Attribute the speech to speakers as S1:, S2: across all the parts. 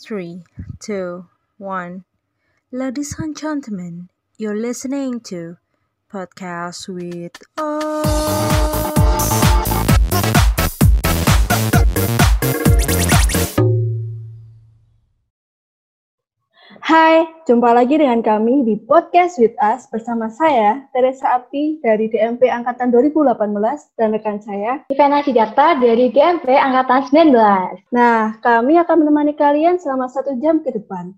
S1: three, two, one. Ladies and gentlemen, you're listening to Podcast with
S2: Hai, jumpa lagi dengan kami di Podcast with Us bersama saya, Teresa Api dari DMP Angkatan 2018 dan rekan saya,
S3: Ivana Sidarta dari DMP Angkatan 19.
S2: Nah, kami akan menemani kalian selama satu jam ke depan.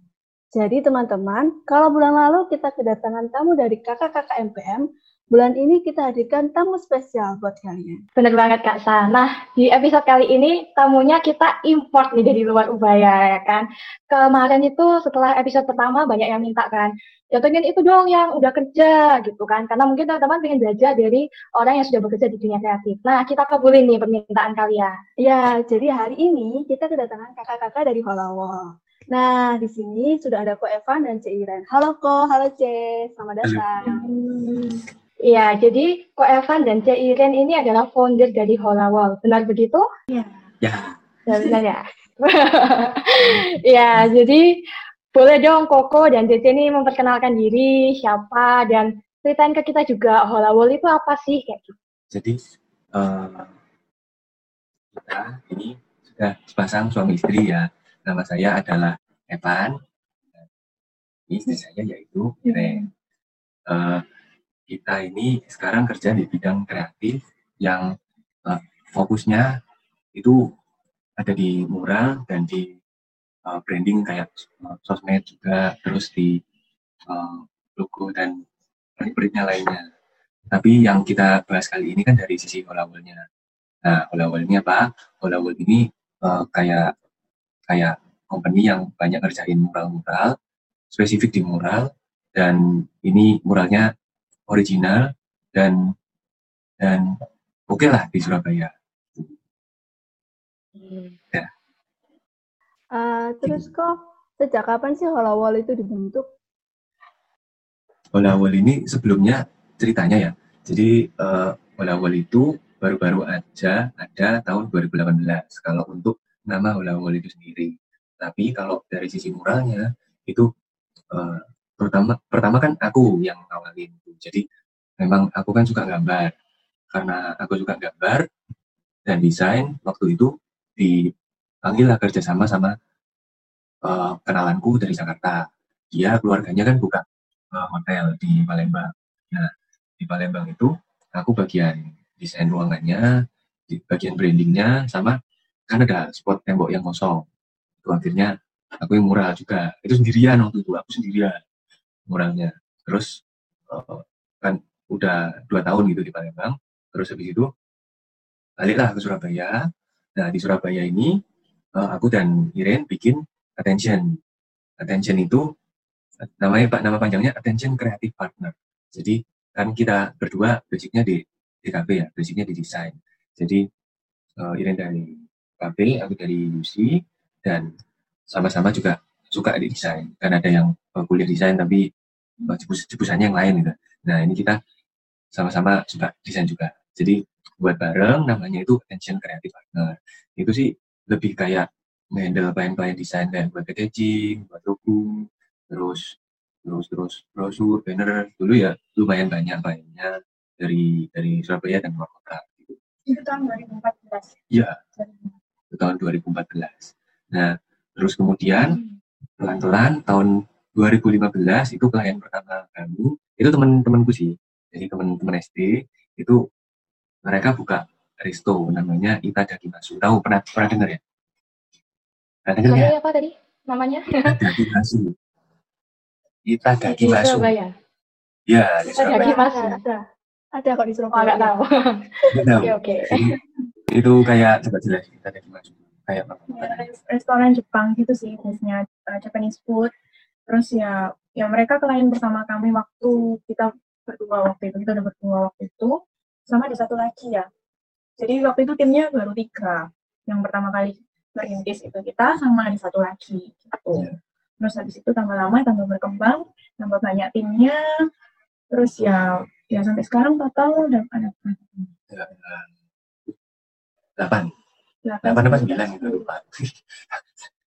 S2: Jadi teman-teman, kalau bulan lalu kita kedatangan tamu dari kakak-kakak MPM, bulan ini kita hadirkan tamu spesial buat kalian.
S3: Bener banget Kak Sa. Nah, di episode kali ini tamunya kita import nih dari luar Ubaya ya kan. Kemarin itu setelah episode pertama banyak yang minta kan, contohnya itu dong yang udah kerja gitu kan. Karena mungkin teman-teman pengen belajar dari orang yang sudah bekerja di dunia kreatif. Nah, kita kabulin nih permintaan kalian.
S2: Ya, jadi hari ini kita kedatangan kakak-kakak dari Holawol. Nah, di sini sudah ada Ko Evan dan C. Iren. Halo Ko, halo C. Selamat datang.
S3: Iya, jadi Ko Evan dan C. Iren ini adalah founder dari Holawol. Benar begitu?
S2: Iya.
S4: Ya,
S3: Ya, benar ya. ya, jadi boleh dong Koko dan Cece ini memperkenalkan diri, siapa, dan ceritain ke kita juga Holawol itu apa sih kayak gitu.
S4: jadi eh, kita ini sudah sepasang suami istri ya. Nama saya adalah Evan. Istri saya yaitu Irene. Eh, kita ini sekarang kerja di bidang kreatif yang eh, fokusnya itu ada di mural dan di eh, branding kayak eh, sosmed juga, terus di eh, logo dan perit-peritnya lainnya. Tapi yang kita bahas kali ini kan dari sisi holawolnya. Nah, holawol ini apa? Holawol ini eh, kayak kayak company yang banyak ngerjain mural-mural, spesifik di mural, dan ini muralnya original dan dan oke lah di Surabaya.
S2: Eh, terus kok sejak kapan sih Holawol itu dibentuk?
S4: Holawol ini sebelumnya ceritanya ya. Jadi eh, Holawol itu baru-baru aja ada tahun 2018 kalau untuk nama Holawol itu sendiri. Tapi kalau dari sisi muralnya itu eh, pertama pertama kan aku yang ngawalin. Jadi memang aku kan suka gambar. Karena aku suka gambar dan desain waktu itu dipanggil lah kerjasama sama eh, kenalanku dari Jakarta. Dia keluarganya kan buka eh, hotel di Palembang. Nah, di Palembang itu aku bagian desain ruangannya, di bagian brandingnya, sama kan ada spot tembok yang kosong. Itu akhirnya aku yang mural juga. Itu sendirian waktu itu, aku sendirian muralnya. Terus eh, kan udah dua tahun gitu di Palembang. Terus habis itu baliklah ke Surabaya. Nah di Surabaya ini eh, aku dan Iren bikin attention. Attention itu namanya pak nama panjangnya attention creative partner. Jadi kan kita berdua basicnya di DKP ya, basicnya di desain. Jadi eh, Iren dari KP, aku dari UC dan sama-sama juga suka di desain. Kan ada yang eh, kuliah desain tapi eh, jebus jebusannya yang lain gitu. Nah ini kita sama-sama suka desain juga. Jadi buat bareng namanya itu attention creative partner. Itu sih lebih kayak handle klien-klien desain kayak buat packaging, buat logo, terus terus terus brosur, banner dulu ya lumayan banyak kliennya dari dari Surabaya dan luar kota. Gitu.
S3: Itu tahun 2014.
S4: Iya, itu tahun 2014. Nah, terus kemudian pelan-pelan tahun 2015 itu klien pertama kami itu teman-temanku sih. Jadi teman-teman SD itu mereka buka resto namanya Ita Dakimasu. Tahu pernah pernah dengar ya? Pernah dengar ya?
S3: Sorry apa tadi namanya?
S4: Ita Dakimasu. Ita
S3: Di
S4: Dakimasu. Ya, di
S3: Ita
S4: Surabaya.
S2: Ada, ada. Ada kok di
S3: Oh,
S2: Surabaya.
S3: nggak tahu.
S4: Nggak tahu.
S3: Oke, oke.
S4: Itu kayak coba jelas Ita Dakimasu. Kayak apa?
S5: ya, res- restoran Jepang gitu sih biasanya uh, Japanese food terus ya ya mereka klien bersama kami waktu kita berdua waktu itu kita udah berdua waktu itu sama ada satu lagi ya jadi waktu itu timnya baru tiga yang pertama kali merintis itu kita sama ada satu lagi gitu
S4: Iya.
S5: terus habis itu tambah lama tambah berkembang tambah banyak timnya terus ya ya sampai sekarang total udah ada
S4: Delapan.
S5: delapan
S4: Delapan apa sembilan gitu lupa.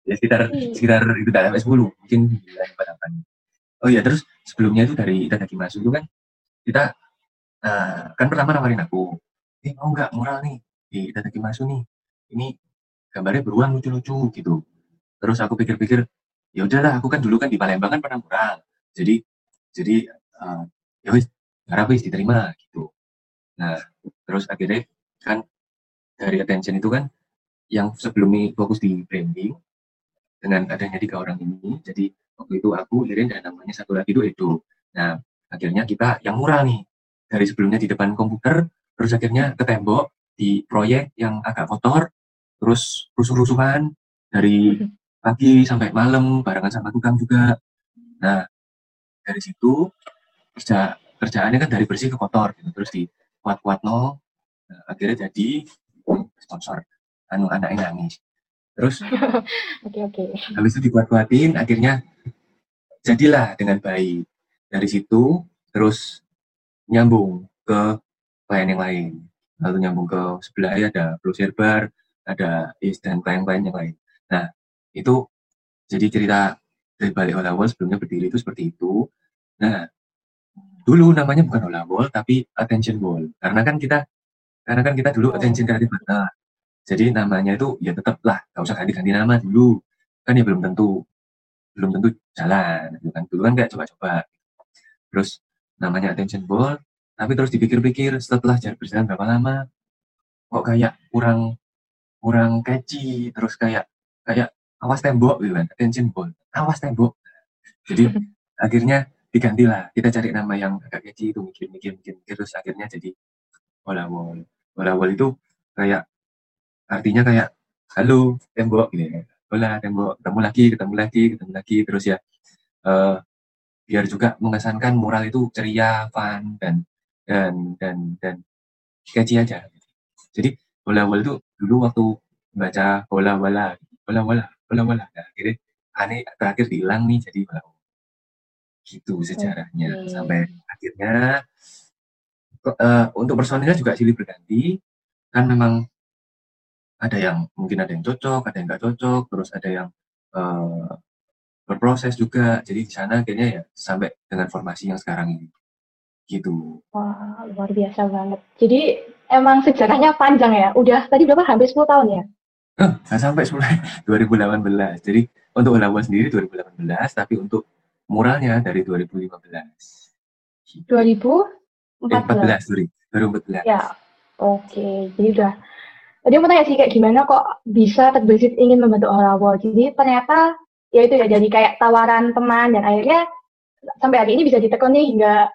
S4: Ya sekitar
S3: Hmm.
S4: sekitar itu sampai 10 mungkin 9 empat delapan oh ya terus sebelumnya itu dari Itadaki Masu itu kan kita eh, kan pertama nawarin aku eh mau nggak mural nih di Itadaki Masu nih? Ini gambarnya beruang lucu-lucu gitu. Terus aku pikir-pikir ya udahlah aku kan dulu kan di Palembang kan pernah mural. Jadi jadi eh, ya wis harap wis diterima gitu. Nah terus akhirnya kan dari attention itu kan yang sebelumnya fokus di branding dengan adanya tiga orang ini. Jadi waktu itu aku Lirin dan namanya satu lagi itu Edo. Nah akhirnya kita yang mural nih. Dari sebelumnya di depan komputer terus akhirnya ke tembok di proyek yang agak kotor terus rusuh-rusuhan dari pagi sampai malam barengan sama tukang juga. Nah dari situ kerja kerjaannya kan dari bersih ke kotor gitu. Terus di kuat-kuat no nah, akhirnya jadi sponsor. Anu anaknya nangis terus?
S3: Oke oke.
S4: habis itu dikuat-kuatin akhirnya jadilah dengan baik. Dari situ terus nyambung ke klien yang lain. Lalu nyambung ke sebelah ada Blue Bar ada Is dan klien-klien yang lain. Nah itu jadi cerita dari balik Olawol sebelumnya berdiri itu seperti itu. Nah dulu namanya bukan Olawol tapi Attention Wall karena kan kita karena kan kita dulu
S3: Oh.
S4: attention kreatif banget jadi namanya itu ya tetap lah nggak usah ganti-ganti nama dulu. Kan ya belum tentu belum tentu jalan gitu kan. Dulu kan kayak coba-coba. Terus namanya attention ball tapi terus dipikir-pikir setelah jalan berjalan berapa lama kok kayak kurang kurang catchy terus kayak kayak awas tembok gitu kan attention ball. Awas tembok. Jadi akhirnya digantilah. Kita cari nama yang agak catchy itu mikir-mikir mikir-mikir terus akhirnya jadi bola wall bola wall itu kayak artinya kayak halo tembok gitu ya. Bola tembok ketemu lagi ketemu lagi ketemu lagi terus ya eh, biar juga mengesankan mural itu ceria fun dan dan dan dan catchy aja. Jadi bola bola itu dulu waktu baca bola bola bola bola bola bola nah, akhirnya aneh terakhir hilang nih jadi bola gitu sejarahnya.
S3: Oke.
S4: sampai akhirnya eh, untuk personilnya juga silih berganti. Kan memang ada yang mungkin ada yang cocok, ada yang nggak cocok, terus ada yang eh, berproses juga. Jadi di sana akhirnya ya sampai dengan formasi yang sekarang ini. Gitu.
S3: Wah luar biasa banget. Jadi emang sejarahnya panjang ya. Udah tadi berapa? Hampir 10 tahun ya.
S4: Eh, nggak sampai mulai 2018. Jadi untuk Lawan sendiri 2018, tapi untuk muralnya dari 2015. Gitu.
S3: 2014.
S4: Eh, 14, sorry. 2014.
S3: Ya, oke. Jadi udah. Tadi aku tanya sih kayak gimana kok bisa terbesit ingin membentuk Horawol. Jadi ternyata ya itu ya jadi kayak tawaran teman dan akhirnya sampai hari ini bisa ditekuni hingga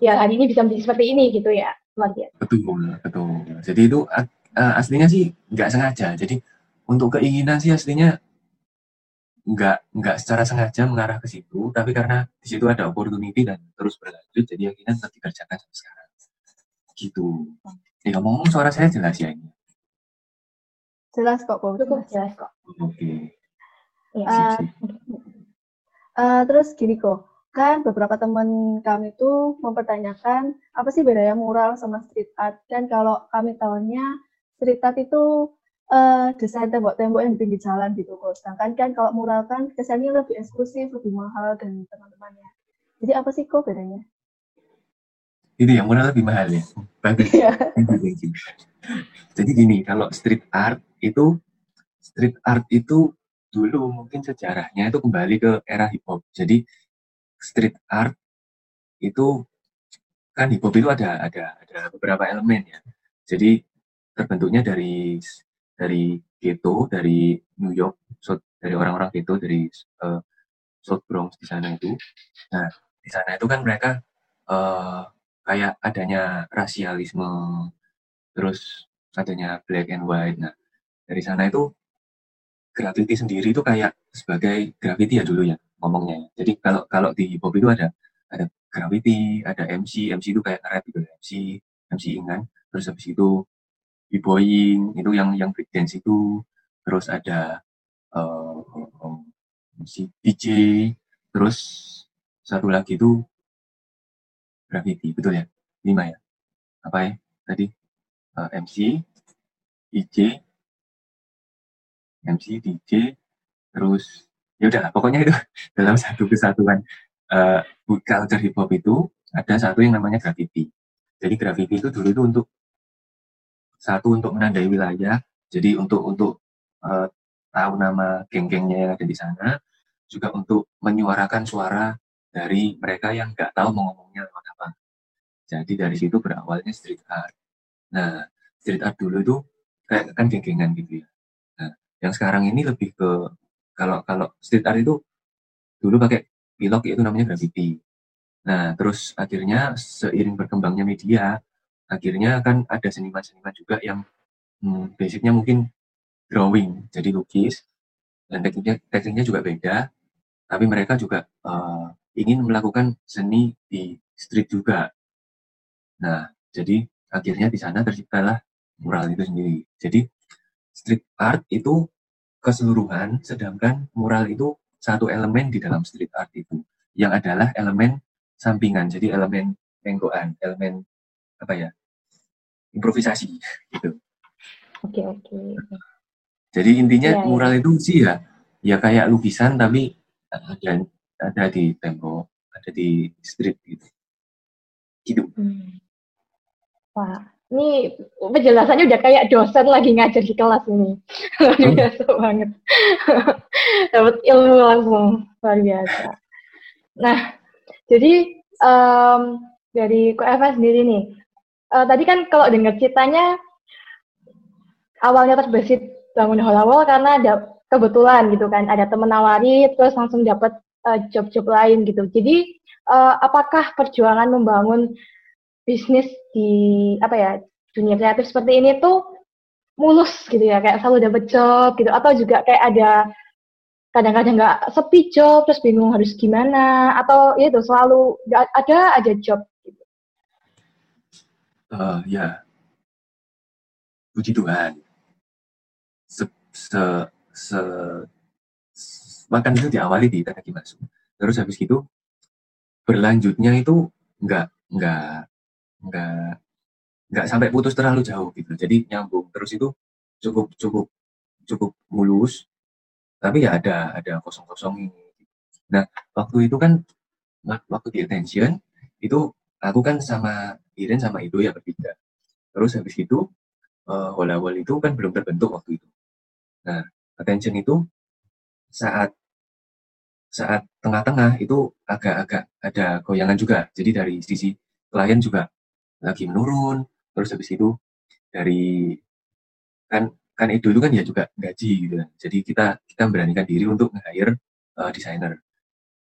S3: ya hari ini bisa menjadi seperti ini gitu ya. Luar biasa.
S4: Betul, betul. Jadi itu eh, aslinya sih nggak sengaja. Jadi untuk keinginan sih aslinya nggak nggak secara sengaja mengarah ke situ, tapi karena di situ ada opportunity dan terus berlanjut, jadi akhirnya tetap dikerjakan sampai sekarang. Gitu. Ya ngomong suara saya jelas ya ini.
S2: Jelas kok, Bob.
S3: Cukup jelas kok.
S4: Oke.
S3: Ya.
S4: Sip, sip.
S2: Eh, terus gini kok, kan beberapa teman kami tuh mempertanyakan apa sih bedanya mural sama street art. Dan kalau kami tahunya street art itu eh, desain tembok-tembok yang di pinggir jalan gitu kok. Sedangkan kan kalau mural kan kesannya lebih eksklusif, lebih mahal dan teman-temannya. Jadi apa sih kok bedanya?
S4: Itu yang murah lebih mahal ya. Bagus.
S2: Iya.
S4: Jadi gini, kalau street art itu street art itu dulu mungkin sejarahnya itu kembali ke era hip hop. Jadi street art itu kan hip hop itu ada ada ada beberapa elemen ya. Jadi terbentuknya dari dari ghetto, dari New York, dari orang-orang ghetto dari eh, South Bronx di sana itu. Nah, di sana itu kan mereka eh, kayak adanya rasialisme, terus adanya black and white. Nah, dari sana itu graffiti sendiri itu kayak sebagai graffiti ya dulu ya ngomongnya. ya. Jadi kalau kalau di hip hop itu ada ada graffiti, ada MC, MC itu kayak rap gitu, MC, MC ingan. Terus habis itu b-boying itu yang yang breakdance itu, terus ada eh, MC DJ, terus satu lagi itu graffiti, betul ya? Lima ya? Apa ya? Tadi Eh, MC, DJ, MC, DJ, terus ya udah pokoknya itu dalam satu kesatuan. Uh, culture hip hop itu ada satu yang namanya graffiti. Jadi graffiti itu dulu itu untuk satu untuk menandai wilayah jadi untuk untuk uh, tahu nama geng-gengnya yang ada di sana juga untuk menyuarakan suara dari mereka yang nggak tahu mau ngomongnya lewat apa. Jadi dari situ berawalnya street art. Nah street art dulu itu kayak kan geng-gengan gitu ya yang sekarang ini lebih ke kalau kalau street art itu dulu pakai pilok itu namanya graffiti nah terus akhirnya seiring berkembangnya media akhirnya kan ada seniman-seniman juga yang hmm, basicnya mungkin drawing, jadi lukis, dan tekniknya, tekniknya juga beda, tapi mereka juga uh, ingin melakukan seni di street juga. Nah, jadi akhirnya di sana terciptalah mural itu sendiri. Jadi street art itu keseluruhan, sedangkan mural itu satu elemen di dalam street art itu, yang adalah elemen sampingan, jadi elemen tenggokan, elemen apa ya, improvisasi gitu.
S3: Oke oke.
S4: Jadi intinya ya, mural itu sih ya ya kayak lukisan tapi ada ada di tembok, ada di street gitu. Gitu. Hmm.
S3: Wah, ini penjelasannya udah kayak dosen lagi ngajar di kelas ini. Luar hmm. biasa banget. Dapat ilmu langsung luar biasa. Nah, jadi um, dari KFS sendiri nih, uh, tadi kan kalau dengar ceritanya awalnya terbesit bangun holawol karena ada kebetulan gitu kan ada temen nawari terus langsung dapat uh, job-job lain gitu jadi uh, apakah perjuangan membangun bisnis di apa ya dunia kreatif seperti ini tuh mulus gitu ya kayak selalu dapat job gitu. Atau juga kayak ada kadang-kadang nggak sepi job terus bingung harus gimana. Atau ya itu selalu ada aja job
S4: uh, ya. Puji Tuhan. Se, se, se, makan itu diawali di Tanah Kimasu terus habis itu berlanjutnya itu nggak nggak nggak nggak sampai putus terlalu jauh gitu jadi nyambung terus itu cukup cukup cukup mulus tapi ya ada ada kosong kosong nah waktu itu kan waktu di attention itu aku kan sama Iren sama Ido ya bertiga. Terus habis itu uh, itu kan belum terbentuk waktu itu. Nah, attention itu saat saat tengah-tengah itu agak-agak ada goyangan juga. Jadi dari sisi klien juga lagi menurun. Terus habis itu dari kan kan itu dulu kan ya juga gaji gitu kan. Jadi kita kita beranikan diri untuk nge-hire uh, desainer.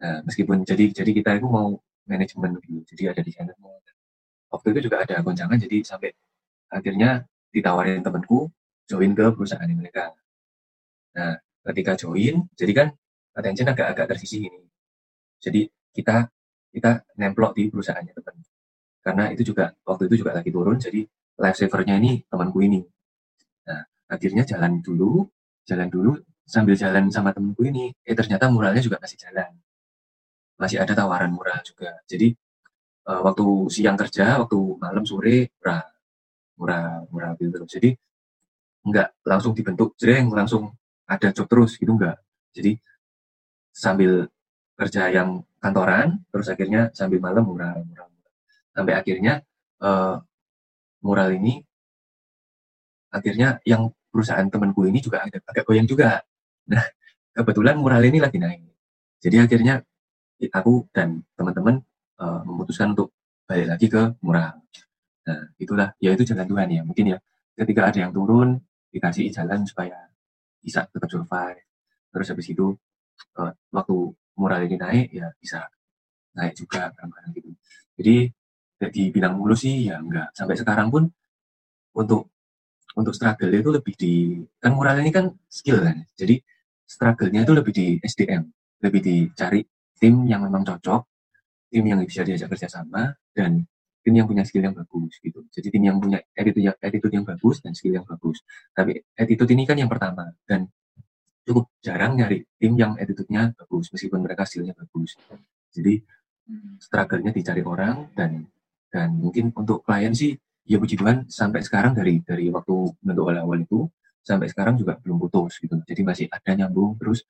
S4: Nah, meskipun jadi jadi kita itu mau manajemen gitu. Jadi ada desainer mau waktu itu juga ada goncangan jadi sampai akhirnya ditawarin temanku join ke perusahaan mereka. Nah, ketika join, jadi kan attention agak-agak tersisi ini. Jadi kita kita nemplok di perusahaannya teman. Karena itu juga waktu itu juga lagi turun, jadi life savernya ini temanku ini. Nah, akhirnya jalan dulu, jalan dulu sambil jalan sama temanku ini, eh ternyata muralnya juga masih jalan. Masih ada tawaran murah juga. Jadi uh, waktu siang kerja, waktu malam sore murah, murah, murah gitu. Jadi nggak langsung dibentuk jreng, langsung ada job terus gitu enggak. Jadi sambil kerja yang kantoran, terus akhirnya sambil malam murah, murah. Sampai akhirnya uh, mural ini akhirnya yang perusahaan temanku ini juga agak, agak goyang juga. Nah, kebetulan mural ini lagi naik. Jadi akhirnya aku dan teman-teman uh, memutuskan untuk balik lagi ke murah. Nah, itulah, ya itu jalan Tuhan ya. Mungkin ya, ketika ada yang turun, dikasih jalan supaya bisa tetap survive. Terus habis itu, uh, waktu moral ini naik, ya bisa naik juga gitu. Jadi, jadi bilang mulu sih, ya enggak. Sampai sekarang pun, untuk untuk struggle itu lebih di, kan moral ini kan skill kan. Jadi, struggle-nya itu lebih di SDM. Lebih dicari tim yang memang cocok, tim yang bisa diajak kerja sama dan tim yang punya skill yang bagus gitu. Jadi tim yang punya attitude yang, attitude yang bagus dan skill yang bagus. Tapi attitude ini kan yang pertama dan cukup jarang nyari tim yang attitude-nya bagus meskipun mereka skillnya bagus. Jadi hmm. struggle-nya dicari orang dan dan mungkin untuk klien sih ya puji Tuhan sampai sekarang dari dari waktu bentuk awal-awal itu sampai sekarang juga belum putus gitu. Jadi masih ada nyambung terus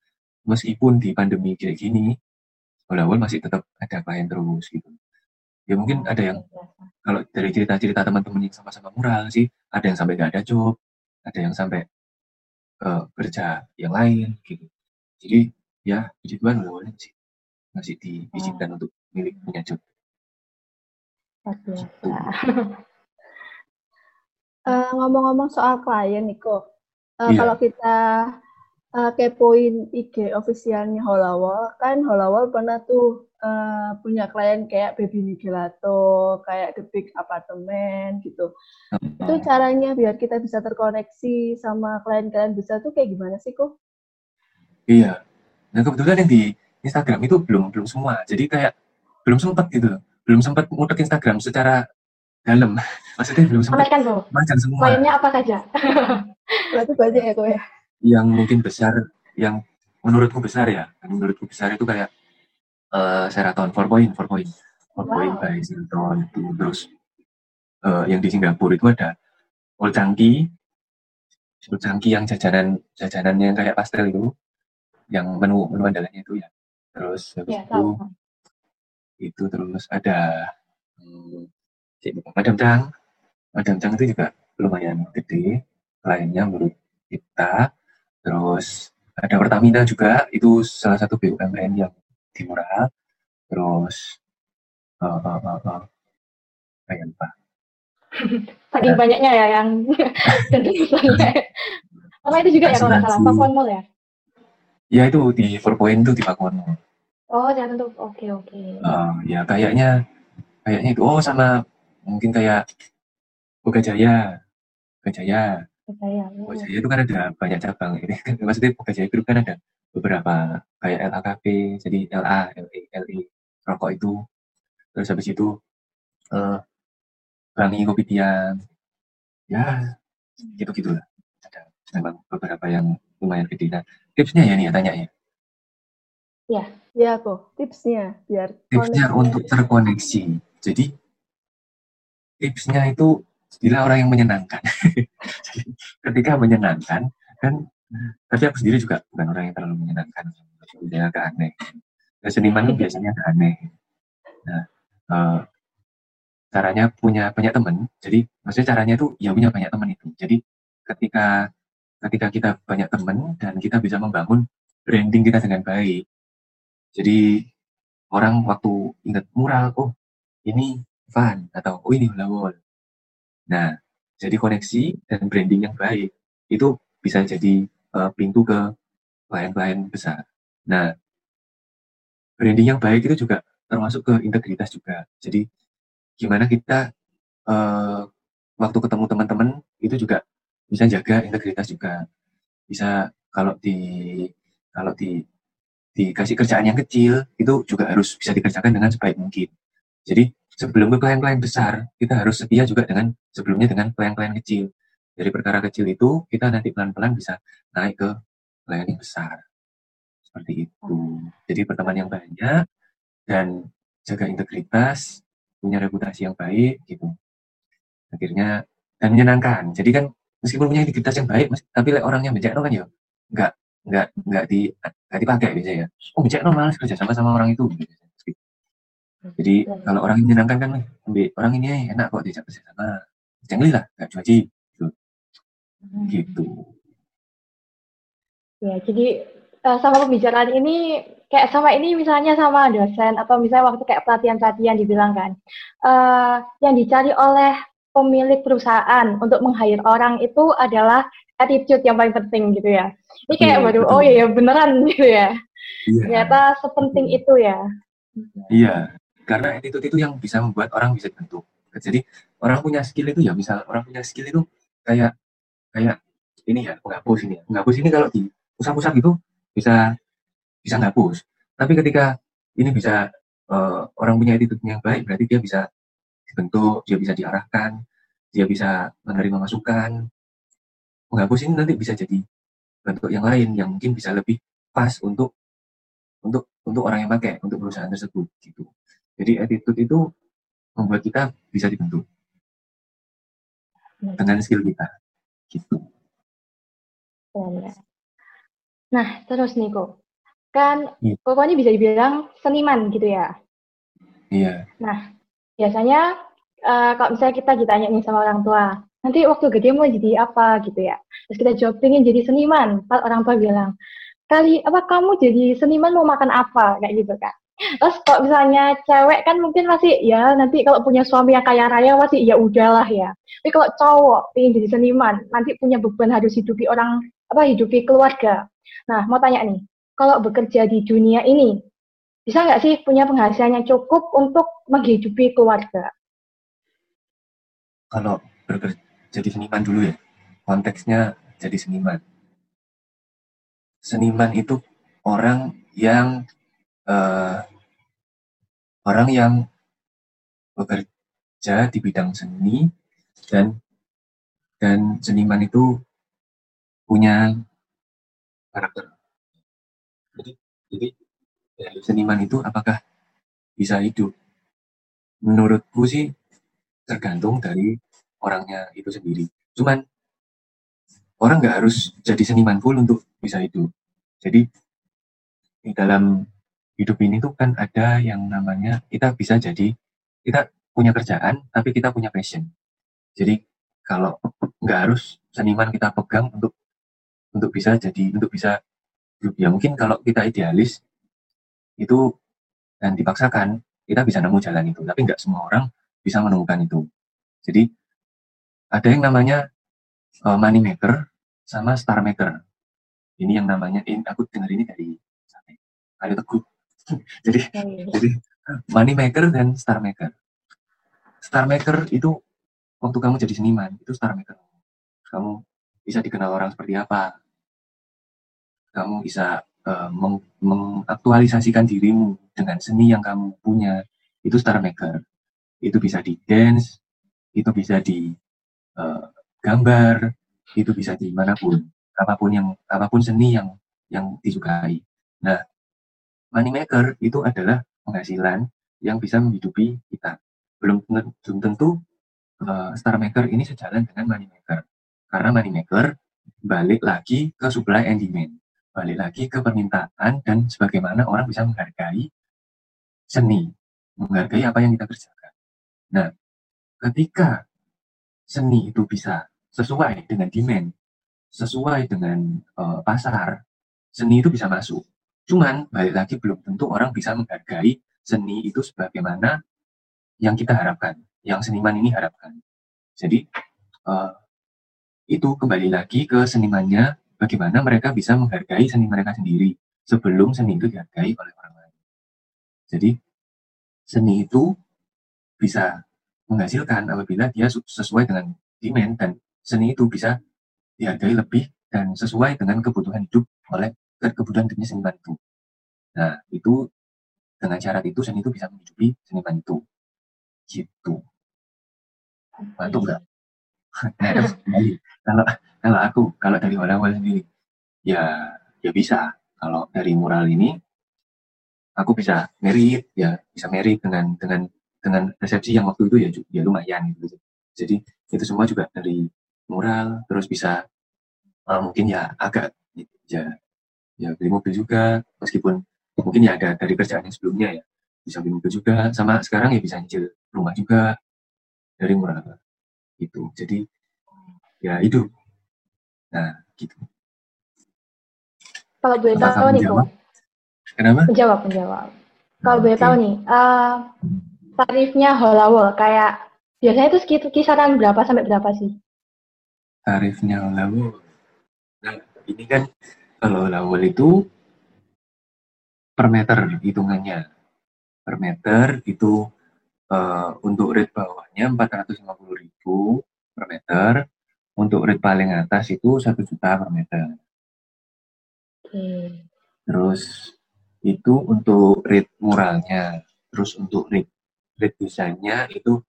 S4: meskipun di pandemi kayak gini awal-awal masih tetap ada klien terus gitu ya mungkin ada yang kalau dari cerita-cerita teman-teman yang sama-sama mural sih ada yang sampai nggak ada job ada yang sampai uh, kerja yang lain gitu jadi ya puji Tuhan awalnya sih masih diizinkan oh. untuk milik punya job
S2: gitu. uh, ngomong-ngomong soal klien Niko uh, yeah. kalau kita uh, kepoin IG ofisialnya Holawol kan Holawol pernah tuh uh, punya klien kayak Baby Nigelato, kayak The Big Apartment gitu. Hmm. Itu caranya biar kita bisa terkoneksi sama klien-klien besar tuh kayak gimana sih kok?
S4: Iya. Nah kebetulan yang di Instagram itu belum belum semua. Jadi kayak belum sempat gitu. Belum sempat mutek Instagram secara dalam. Maksudnya belum sempat.
S3: Kan, Macam semua. Kliennya apa saja?
S2: Berarti banyak ya kok ya?
S4: Yang mungkin besar, yang menurutku besar ya. Menurutku besar itu kayak uh, Seraton 4 point 4 point 4 point wow. by Seraton itu terus uh, yang di Singapura itu ada Old Chunky Old Chunky yang jajanan jajanan yang kayak pastel itu yang menu menu andalannya itu ya terus habis ya, itu tahu. Itu terus ada hmm, Madam Chang Madam Chang itu juga lumayan gede lainnya menurut kita. Terus ada Pertamina juga itu salah satu BUMN yang Murah. Terus uh, uh, uh, uh, kayak lupa
S3: saking uh, banyaknya ya yang sama itu juga ya kalau nggak salah? Pakuan Mall ya?
S4: Ya itu di Four Point itu di Pakuan Mall
S3: oh ya tentu oke okay, oke okay.
S4: uh, ya kayaknya kayaknya itu oh sama mungkin kayak Boga Jaya Boga Jaya Boga Jaya, Boga Jaya itu kan ada banyak cabang ini kan maksudnya Boga Jaya Group kan ada beberapa kayak LAKP, jadi LA, LE, LE, rokok itu. Terus habis itu uh, Bangi Kopi. Ya, gitu-gitu lah. Ada memang beberapa yang lumayan gede. Nah, tipsnya ya nih ya, tanya ya.
S2: Ya, ya kok. Tipsnya biar
S4: tipsnya untuk terkoneksi. Jadi tipsnya itu istilah orang yang menyenangkan. ketika menyenangkan kan tapi aku sendiri juga bukan orang yang terlalu menyenangkan. Dia agak aneh. Nah, seniman itu biasanya agak aneh. Nah uh, caranya punya banyak teman. Jadi maksudnya caranya itu ya punya banyak teman itu. Jadi ketika ketika kita banyak teman dan kita bisa membangun branding kita dengan baik jadi orang waktu ingat mural oh ini fun atau oh ini hula wall nah jadi koneksi dan branding yang baik itu bisa jadi uh, pintu ke klien-klien besar. Nah, branding yang baik itu juga termasuk ke integritas juga. Jadi gimana kita uh, waktu ketemu teman-teman itu juga bisa jaga integritas juga. Bisa kalau di kalau di dikasih kerjaan yang kecil itu juga harus bisa dikerjakan dengan sebaik mungkin. Jadi sebelum ke klien-klien besar, kita harus setia juga dengan sebelumnya dengan klien-klien kecil. Dari perkara kecil itu kita nanti pelan-pelan bisa naik ke yang besar. Seperti itu. Jadi pertemanan yang banyak dan jaga integritas, punya reputasi yang baik gitu. Akhirnya dan menyenangkan. Jadi kan meskipun punya integritas yang baik, tapi orang yang bijak kan ya nggak nggak nggak di nggak dipakai biasanya ya. Oh bijak normal kerja sama sama orang itu. Jadi kalau orang yang menyenangkan kan, orang ini enak kok diajak kerja sama. Jangan lah, nggak cuaci. Gitu. Hmm. gitu.
S3: Ya, jadi uh, sama pembicaraan ini kayak sama ini misalnya sama dosen atau misalnya waktu kayak pelatihan-pelatihan dibilang kan, uh, yang dicari oleh pemilik perusahaan untuk meng-hire orang itu adalah attitude yang paling penting gitu ya. Ini kayak iya, baru oh iya beneran gitu ya. Iya. Ternyata sepenting itu ya.
S4: Iya, karena attitude itu yang bisa membuat orang bisa dibentuk. Jadi orang punya skill itu ya misal orang punya skill itu kayak kayak ini ya penghapus ini ya. Penghapus ini kalau di pusat-pusat itu bisa bisa ngapus. Tapi ketika ini bisa uh, orang punya attitude yang baik, berarti dia bisa dibentuk, dia bisa diarahkan, dia bisa menerima masukan. Menghapus ini nanti bisa jadi bentuk yang lain yang mungkin bisa lebih pas untuk untuk untuk orang yang pakai untuk perusahaan tersebut gitu. Jadi attitude itu membuat kita bisa dibentuk dengan skill kita gitu.
S3: Nah, terus nih kok, kan
S4: Iya.
S3: pokoknya bisa dibilang seniman gitu ya.
S4: Iya.
S3: Biasanya eh, kalau misalnya kita ditanya nih sama orang tua, nanti waktu gede mau jadi apa gitu ya. Terus kita jawab pengen jadi seniman. Kalau orang tua bilang, kali apa kamu jadi seniman mau makan apa kayak gitu kan. Terus kalau misalnya cewek kan mungkin masih ya nanti kalau punya suami yang kaya raya masih ya udahlah ya. Tapi kalau cowok pengen jadi seniman, nanti punya beban harus hidupi orang apa hidupi keluarga. Nah, mau tanya nih, kalau bekerja di dunia ini bisa nggak sih punya penghasilan yang cukup untuk menghidupi keluarga?
S4: Kalau jadi seniman dulu ya, konteksnya jadi seniman. Seniman itu orang yang eh, orang yang bekerja di bidang seni dan dan seniman itu punya karakter. Jadi, jadi seniman itu apakah bisa hidup? Menurutku sih tergantung dari orangnya itu sendiri. Cuman orang nggak harus jadi seniman full untuk bisa hidup. Jadi di dalam hidup ini tuh kan ada yang namanya kita bisa jadi kita punya kerjaan tapi kita punya passion. Jadi kalau nggak harus seniman kita pegang untuk untuk bisa jadi untuk bisa ya mungkin kalau kita idealis itu dan dipaksakan kita bisa nemu jalan itu tapi nggak semua orang bisa menemukan itu jadi ada yang namanya uh, money maker sama star maker. Ini yang namanya ini aku dengar ini dari Ayo Teguh. Jadi jadi money maker dan star maker. Star maker itu waktu kamu jadi seniman itu star maker. Kamu bisa dikenal orang seperti apa? Kamu bisa uh, meng mengaktualisasikan dirimu dengan seni yang kamu punya. Itu star maker. Itu bisa di dance itu bisa di uh, gambar itu bisa di mana pun apa pun yang apa pun seni yang yang disukai. Nah money maker itu adalah penghasilan yang bisa menghidupi kita. Belum belum tentu uh, star maker ini sejalan dengan money maker karena money maker balik lagi ke supply and demand. Balik lagi ke permintaan dan sebagaimana orang bisa menghargai seni, menghargai apa yang kita kerjakan. Nah, ketika seni itu bisa sesuai dengan demand, sesuai dengan uh, pasar, seni itu bisa masuk. Cuman balik lagi belum tentu orang bisa menghargai seni itu sebagaimana yang kita harapkan, yang seniman ini harapkan. Jadi uh, itu kembali lagi ke senimannya bagaimana mereka bisa menghargai seni mereka sendiri sebelum seni itu dihargai oleh orang lain. Jadi seni itu bisa menghasilkan apabila dia sesuai dengan demand dan seni itu bisa dihargai lebih dan sesuai dengan kebutuhan hidup oleh kebutuhan hidupnya seniman itu. Nah, itu dengan syarat itu seni itu bisa menghidupi seniman itu. Gitu. Mantul nggak? Terus kembali. Kalau kalau aku, kalau dari awal sendiri, ya ya bisa. Kalau dari mural ini, aku bisa merit, ya bisa merit dengan dengan dengan resepsi yang waktu itu ya ya lumayan gitu. Jadi itu semua juga dari mural, terus bisa uh, mungkin ya agak ya ya beli mobil juga, meskipun mungkin ya ada dari kerjaan yang sebelumnya ya bisa beli mobil juga, sama sekarang ya bisa nyicil rumah juga dari mural itu. Jadi ya hidup Nah, gitu.
S3: Kalau boleh tahu nih,
S4: menjawab? Kenapa?
S3: Menjawab, menjawab. Kalau boleh tahu nih, uh, tarifnya Holawol kayak biasanya itu sekitar kisaran berapa sampai berapa sih?
S4: Tarifnya Holawol. Nah, ini kan kalau Holawol itu per meter hitungannya. Per meter itu uh, untuk rate bawahnya 450.000 per meter, untuk rate paling atas itu satu juta per meter.
S3: Hmm.
S4: Terus itu untuk rate muralnya. Terus untuk rate rate desainnya itu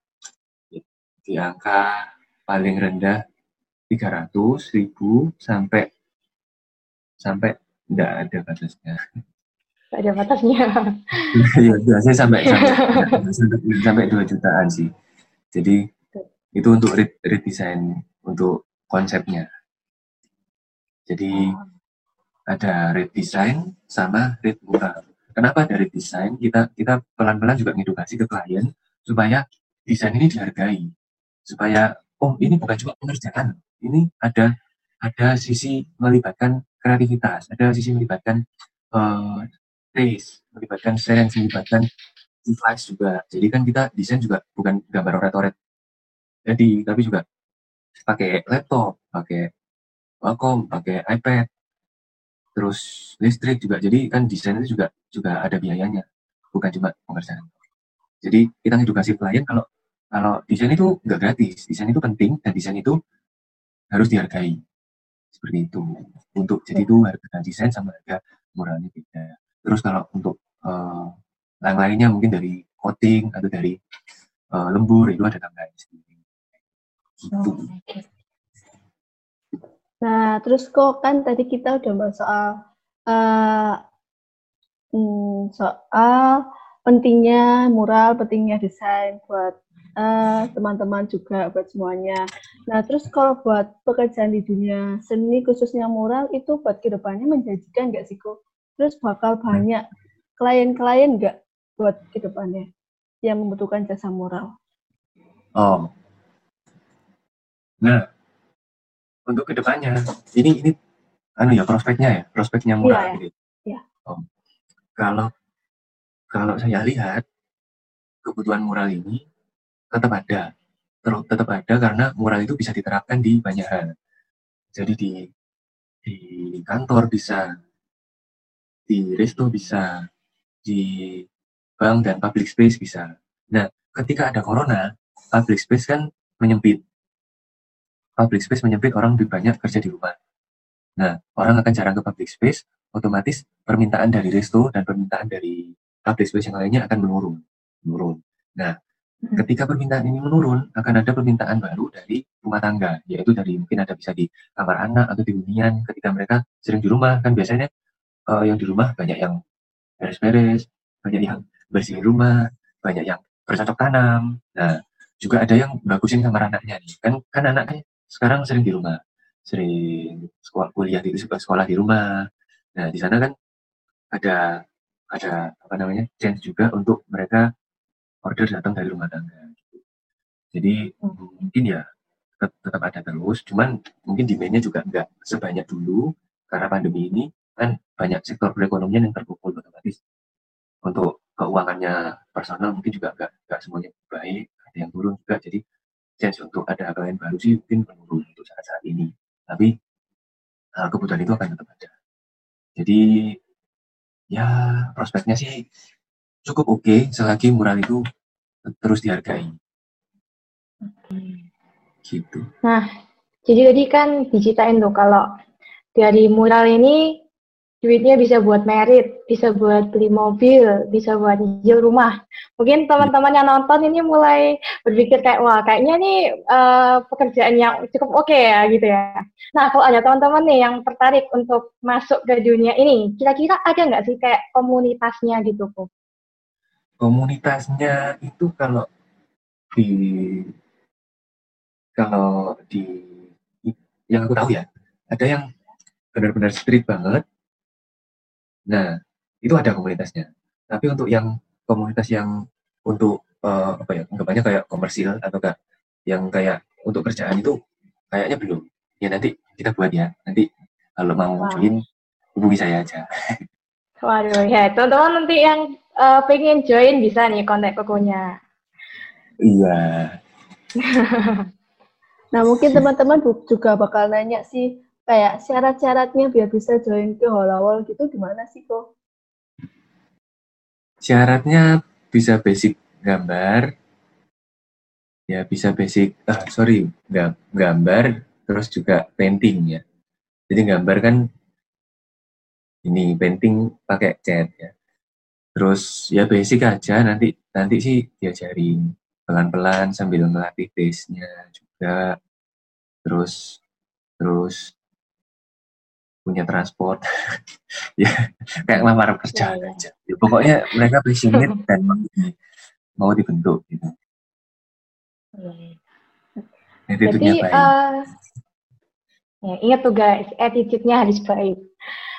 S4: di angka paling rendah 300 ribu sampai sampai tidak ada batasnya.
S3: Tidak ada batasnya.
S4: ya biasanya sampai sampai sampai, sampai 2 jutaan sih. Jadi itu untuk redesign untuk konsepnya. Jadi ada red design sama red mural. Kenapa dari desain kita kita pelan-pelan juga ngedukasi ke klien supaya desain ini dihargai, supaya oh ini bukan cuma pengerjaan, ini ada ada sisi melibatkan kreativitas, ada sisi melibatkan uh, taste, melibatkan sense, melibatkan device juga. Jadi kan kita desain juga bukan gambar oret-oret. Jadi tapi juga pakai laptop, pakai Wacom, pakai iPad, terus listrik juga. Jadi kan desain itu juga juga ada biayanya, bukan cuma pengerjaan. Jadi kita edukasi klien kalau kalau desain itu nggak gratis, desain itu penting dan desain itu harus dihargai. Seperti itu. Untuk jadi itu harga desain sama harga muralnya beda. Terus kalau untuk uh, yang lainnya mungkin dari coating atau dari uh, lembur itu ada tambahannya sendiri. Gitu.
S2: Oh. Nah, terus kok kan tadi kita udah bahas soal uh, soal pentingnya mural, pentingnya desain buat teman eh, teman-teman juga buat semuanya. Nah, terus kalau buat pekerjaan di dunia seni khususnya mural itu buat ke depannya menjanjikan nggak sih kok? Terus bakal banyak klien-klien nggak buat ke depannya yang membutuhkan jasa mural?
S4: Oh, nah untuk ke depannya ini ini anu ya prospeknya ya prospeknya murah
S2: iya, gitu. Iya.
S4: Oh. Kalau kalau saya lihat kebutuhan mural ini tetap ada terus tetap ada karena mural itu bisa diterapkan di banyak hal. Jadi di di kantor bisa, di resto bisa, di bank dan public space bisa. Nah, ketika ada corona, public space kan menyempit public space menyempit orang lebih banyak kerja di rumah. Nah, orang akan jarang ke public space, otomatis permintaan dari resto dan permintaan dari public space yang lainnya akan menurun. menurun. Nah, hmm. ketika permintaan ini menurun, akan ada permintaan baru dari rumah tangga, yaitu dari mungkin ada bisa di kamar anak atau di hunian ketika mereka sering di rumah, kan biasanya uh, yang di rumah banyak yang beres-beres, banyak yang bersihin rumah, banyak yang bercocok tanam. Nah, juga ada yang bagusin kamar anaknya nih. Kan kan anaknya sekarang sering di rumah, sering sekolah kuliah itu juga sekolah di rumah. Nah di sana kan ada ada apa namanya chance juga untuk mereka order datang dari rumah tangga. Jadi hmm. mungkin ya tetap, tetap ada terus, cuman mungkin demandnya juga nggak sebanyak dulu karena pandemi ini kan banyak sektor perekonomian yang terpukul otomatis untuk keuangannya personal mungkin juga nggak nggak semuanya baik ada yang turun juga jadi chance untuk ada lain baru sih mungkin menurun untuk saat-saat ini. Tapi uh, kebutuhan itu akan tetap ada. Jadi ya prospeknya sih cukup oke okay, selagi mural itu terus dihargai.
S3: Gitu. Nah, jadi tadi kan diceritain tuh kalau dari mural ini duitnya bisa buat merit, bisa buat beli mobil, bisa buat nyicil rumah. Mungkin teman-teman yang nonton ini mulai berpikir kayak wah kayaknya nih uh, pekerjaan yang cukup oke okay ya gitu ya. Nah kalau ada teman-teman nih yang tertarik untuk masuk ke dunia ini, kira-kira ada nggak sih kayak komunitasnya gitu kok?
S4: Komunitasnya itu kalau di kalau di yang aku tahu ya ada yang benar-benar street banget Nah, itu ada komunitasnya. Tapi untuk yang komunitas yang untuk uh, apa ya, anggapannya kayak komersil atau enggak yang kayak untuk kerjaan itu kayaknya belum. Ya nanti kita buat ya. Nanti kalau mau wow. join hubungi saya aja.
S3: Waduh ya, teman-teman nanti yang uh, pengen join bisa nih kontak kokonya.
S4: Iya.
S2: nah mungkin teman-teman juga bakal nanya sih kayak syarat-syaratnya biar bisa join ke Holawol gitu gimana sih kok?
S4: Syaratnya bisa basic gambar, ya bisa basic, ah, sorry, gambar, terus juga painting ya. Jadi gambar kan ini painting pakai cat ya. Terus ya basic aja nanti nanti sih diajarin pelan-pelan sambil melatih base-nya juga. Terus terus punya transport. Ya kayak ngelamar kerja ya, aja. Ya, pokoknya mereka passionate dan mau, di, mau dibentuk gitu.
S3: Ya. Jadi uh, ya, ingat tuh guys attitude-nya harus baik.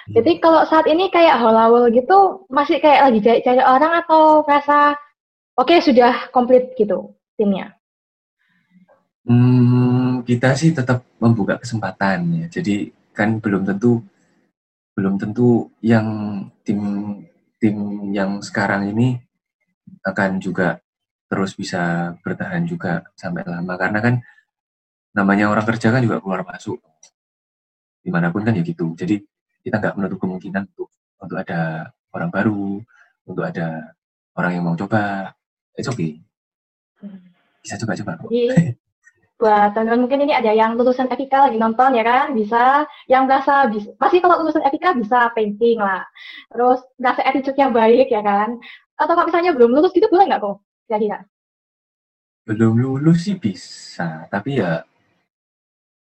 S3: Jadi kalau saat ini kayak holawol gitu masih kayak lagi cari-cari orang atau rasa oke okay, sudah komplit gitu timnya?
S4: Hmm, kita sih tetap membuka kesempatan ya. Jadi kan belum tentu belum tentu yang tim tim yang sekarang ini akan juga terus bisa bertahan juga sampai lama. Karena kan namanya orang kerja kan juga keluar masuk. Di mana pun kan ya gitu. Jadi kita nggak menutup kemungkinan untuk untuk ada orang baru untuk ada orang yang mau coba. It's okay. Bisa coba-coba
S3: buat teman-teman mungkin ini ada yang lulusan FIK lagi nonton ya kan? Bisa. Yang merasa bisa pasti kalau lulusan FIK bisa painting lah. Terus merasa attitude-nya baik ya kan? Atau kalau misalnya belum lulus gitu boleh nggak kok? Kira-kira.
S4: Belum lulus sih bisa tapi ya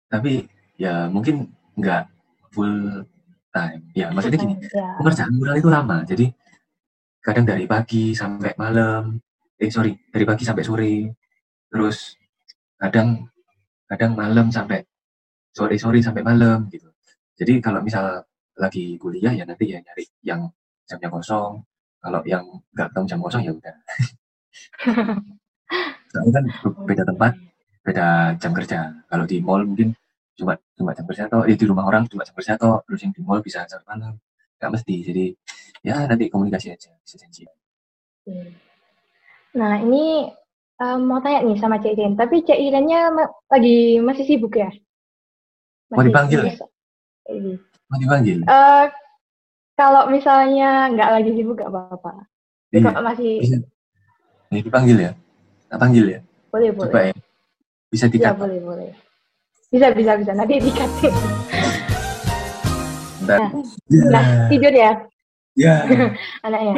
S4: tapi ya mungkin nggak full time. Ya maksudnya gini ya. pekerjaan mural itu lama. Jadi kadang dari pagi sampai malam eh sorry dari pagi sampai sore. Terus kadang kadang malam sampai sore sore sampai malam gitu. Jadi kalau misal lagi kuliah ya nanti ya nyari yang jamnya kosong. Kalau yang nggak tahu jam kosong ya udah. Soalnya kan beda tempat beda jam kerja. Kalau di mall mungkin cuma cuma jam kerja atau eh, di rumah orang cuma jam kerja atau terus yang di mall bisa sampai malam. Nggak mesti jadi ya nanti komunikasi aja bisa janji.
S3: Nah ini um, mau tanya nih sama Cik Iren, tapi Cik Irennya lagi masih sibuk ya?
S4: Masih mau dipanggil ya? Mau dipanggil?
S3: Uh, kalau misalnya nggak lagi sibuk nggak apa-apa. Iya. Kalau masih
S4: bisa. Ya, dipanggil ya? Tak panggil ya?
S3: Boleh, boleh. Coba ya.
S4: Bisa dikat.
S3: Ya, boleh, boleh. Bisa, bisa, bisa. Nanti dikat. Nah, nah, tidur ya?
S4: Ya.
S3: Anaknya.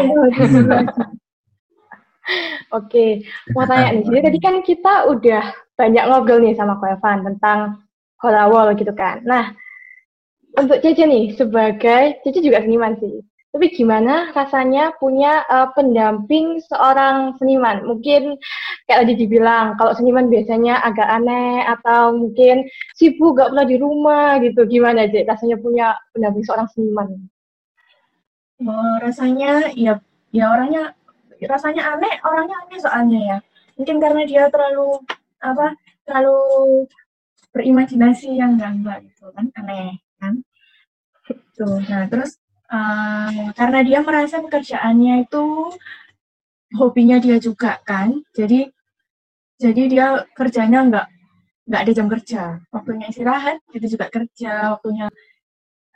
S3: Oke, mau tanya nih. Jadi tadi kan kita udah banyak ngobrol nih sama Ko Evan tentang Holawol gitu kan. Nah, untuk Cece nih, sebagai Cece juga seniman sih. Tapi gimana rasanya punya uh, pendamping seorang seniman? Mungkin kayak tadi dibilang, kalau seniman biasanya agak aneh atau mungkin sibuk gak pernah di rumah gitu. Gimana Cek rasanya punya pendamping seorang seniman?
S5: Oh, rasanya ya ya orangnya rasanya aneh orangnya aneh soalnya ya. Mungkin karena dia terlalu apa terlalu berimajinasi yang enggak gitu kan aneh kan. Tuh nah terus uh, karena dia merasa pekerjaannya itu hobinya dia juga kan jadi jadi dia kerjanya enggak nggak ada jam kerja. Waktunya istirahat itu juga kerja. Waktunya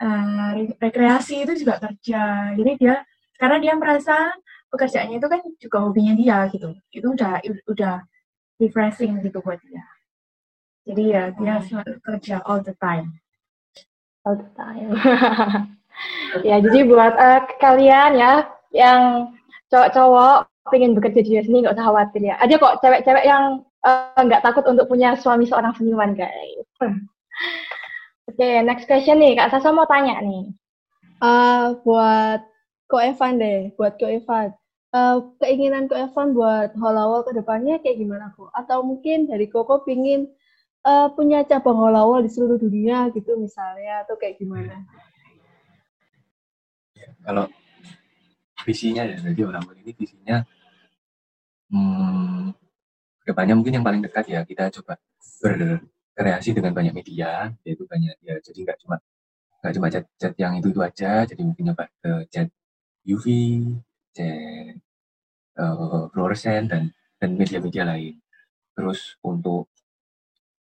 S5: uh, rekreasi itu juga kerja. Jadi dia karena dia merasa pekerjaannya itu kan juga hobinya dia gitu. Itu udah udah refreshing gitu buat dia. Jadi ya dia selalu kerja all the time.
S3: All the time. Ya jadi buat uh, kalian ya yang cowok-cowok pengen bekerja di sini nggak usah khawatir ya. Ada kok cewek-cewek yang eh, nggak uh, takut untuk punya suami seorang seniman guys. Oke okay, next question nih. Kak Sasa mau tanya nih.
S2: Uh, buat Ko Evan deh, buat Ko Evan uh, keinginan Ko Evan buat Holawol ke depannya kayak gimana kok? Atau mungkin dari Koko pingin uh, punya cabang Holawol di seluruh dunia gitu misalnya atau kayak gimana?
S4: Ya, kalau visinya ya, jadi Holawol ini visinya hmm, depannya mungkin yang paling dekat ya kita coba berkreasi dengan banyak media, yaitu banyak ya jadi nggak cuma nggak cuma cat-cat yang itu itu aja, jadi mungkin coba ke cat UV, cek uh, fluoresen dan dan media-media lain. Terus untuk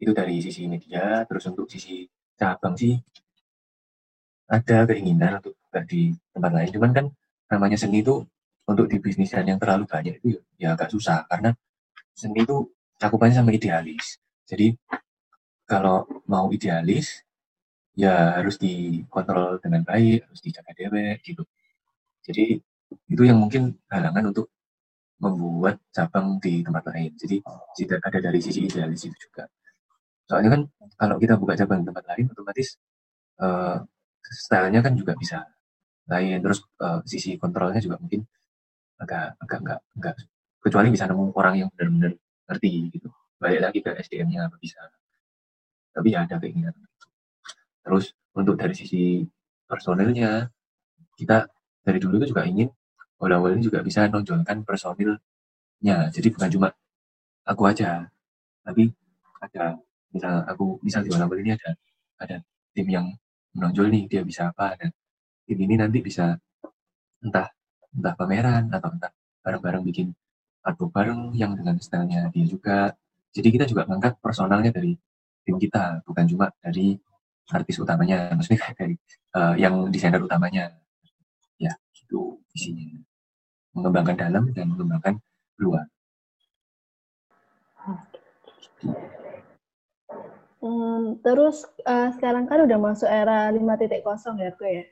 S4: itu dari sisi media, terus untuk sisi cabang sih ada keinginan untuk buka di tempat lain. Cuman kan namanya seni itu untuk di bisnisnya yang terlalu banyak itu ya, ya agak susah karena seni itu cakupannya sama idealis. Jadi kalau mau idealis ya harus dikontrol dengan baik, harus dijaga dewek gitu. Jadi itu yang mungkin halangan untuk membuat cabang di tempat lain. Jadi tidak ada dari sisi idealis itu juga. Soalnya kan kalau kita buka cabang di tempat lain, otomatis uh, stylenya kan juga bisa lain. Terus uh, sisi kontrolnya juga mungkin agak agak enggak enggak kecuali bisa nemu orang yang benar-benar ngerti gitu. Balik lagi ke SDM-nya apa bisa. Tapi ya ada keinginan. Terus untuk dari sisi personilnya. Kita dari dulu itu juga ingin awal-awal ini juga bisa nonjolkan personilnya. Jadi bukan cuma aku aja, tapi ada misal aku misal di awal ini ada ada tim yang menonjol nih dia bisa apa dan tim ini nanti bisa entah entah pameran atau entah bareng-bareng bikin artwork bareng yang dengan stylenya dia juga jadi kita juga mengangkat personalnya dari tim kita bukan cuma dari artis utamanya maksudnya dari uh, yang desainer utamanya ya itu visinya mengembangkan dalam dan mengembangkan luar
S2: Hmm, terus uh, sekarang kan udah masuk era 5.0 ya, gue ya.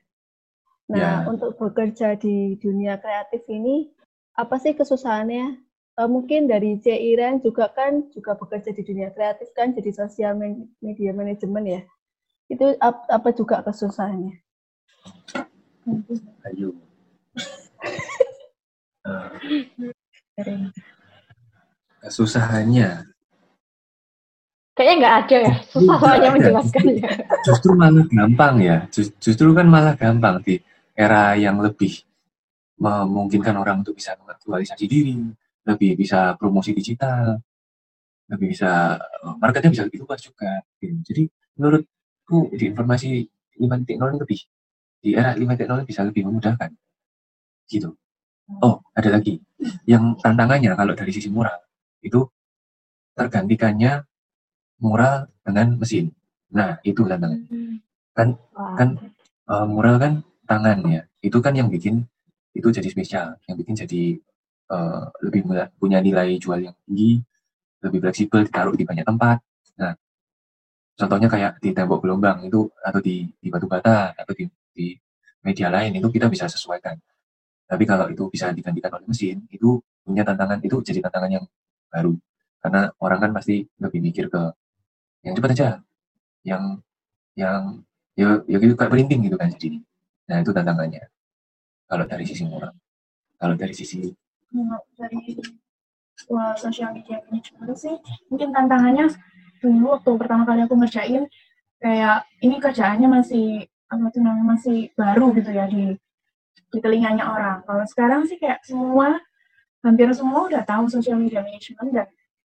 S2: Nah, ya. untuk bekerja di dunia kreatif ini, apa sih kesusahannya? Uh, mungkin dari C. Iren juga kan juga bekerja di dunia kreatif kan, jadi sosial media manajemen ya. Itu ap apa juga kesusahannya?
S4: Ayo. Uh, kesusahannya
S3: Kayaknya nggak ada ya, susah soalnya menjelaskannya.
S4: Justru malah gampang ya, justru kan malah gampang di era yang lebih memungkinkan orang untuk bisa mengaktualisasi diri, lebih bisa promosi digital, lebih bisa marketnya bisa lebih luas juga. Gitu. Jadi menurutku di informasi lima teknologi lebih di era lima teknologi bisa lebih memudahkan. Gitu. Oh, ada lagi. Yang tantangannya kalau dari sisi murah itu tergantikannya mural dengan mesin. Nah, itu tantangan. Hmm. Kan kan uh, mural kan tangan ya. Itu kan yang bikin itu jadi spesial, yang bikin jadi uh, lebih punya nilai jual yang tinggi, lebih fleksibel, ditaruh di banyak tempat. Nah, contohnya kayak di tembok gelombang itu atau di, di batu bata atau di, di media lain itu kita bisa sesuaikan. Tapi kalau itu bisa digantikan oleh mesin, itu punya tantangan itu jadi tantangan yang baru. Karena orang kan pasti lebih mikir ke yang cepat aja yang yang ya ya kayak merinding gitu kan jadi nah itu tantangannya. Kalau dari sisi moral. Kalau dari sisi
S5: dari wah, sosial media management sih mungkin tantangannya dulu waktu pertama kali aku ngerjain kayak ini kerjaannya masih apa tuh namanya masih baru gitu ya di di telinganya orang. Kalau sekarang sih kayak semua hampir semua udah tahu sosial media management dan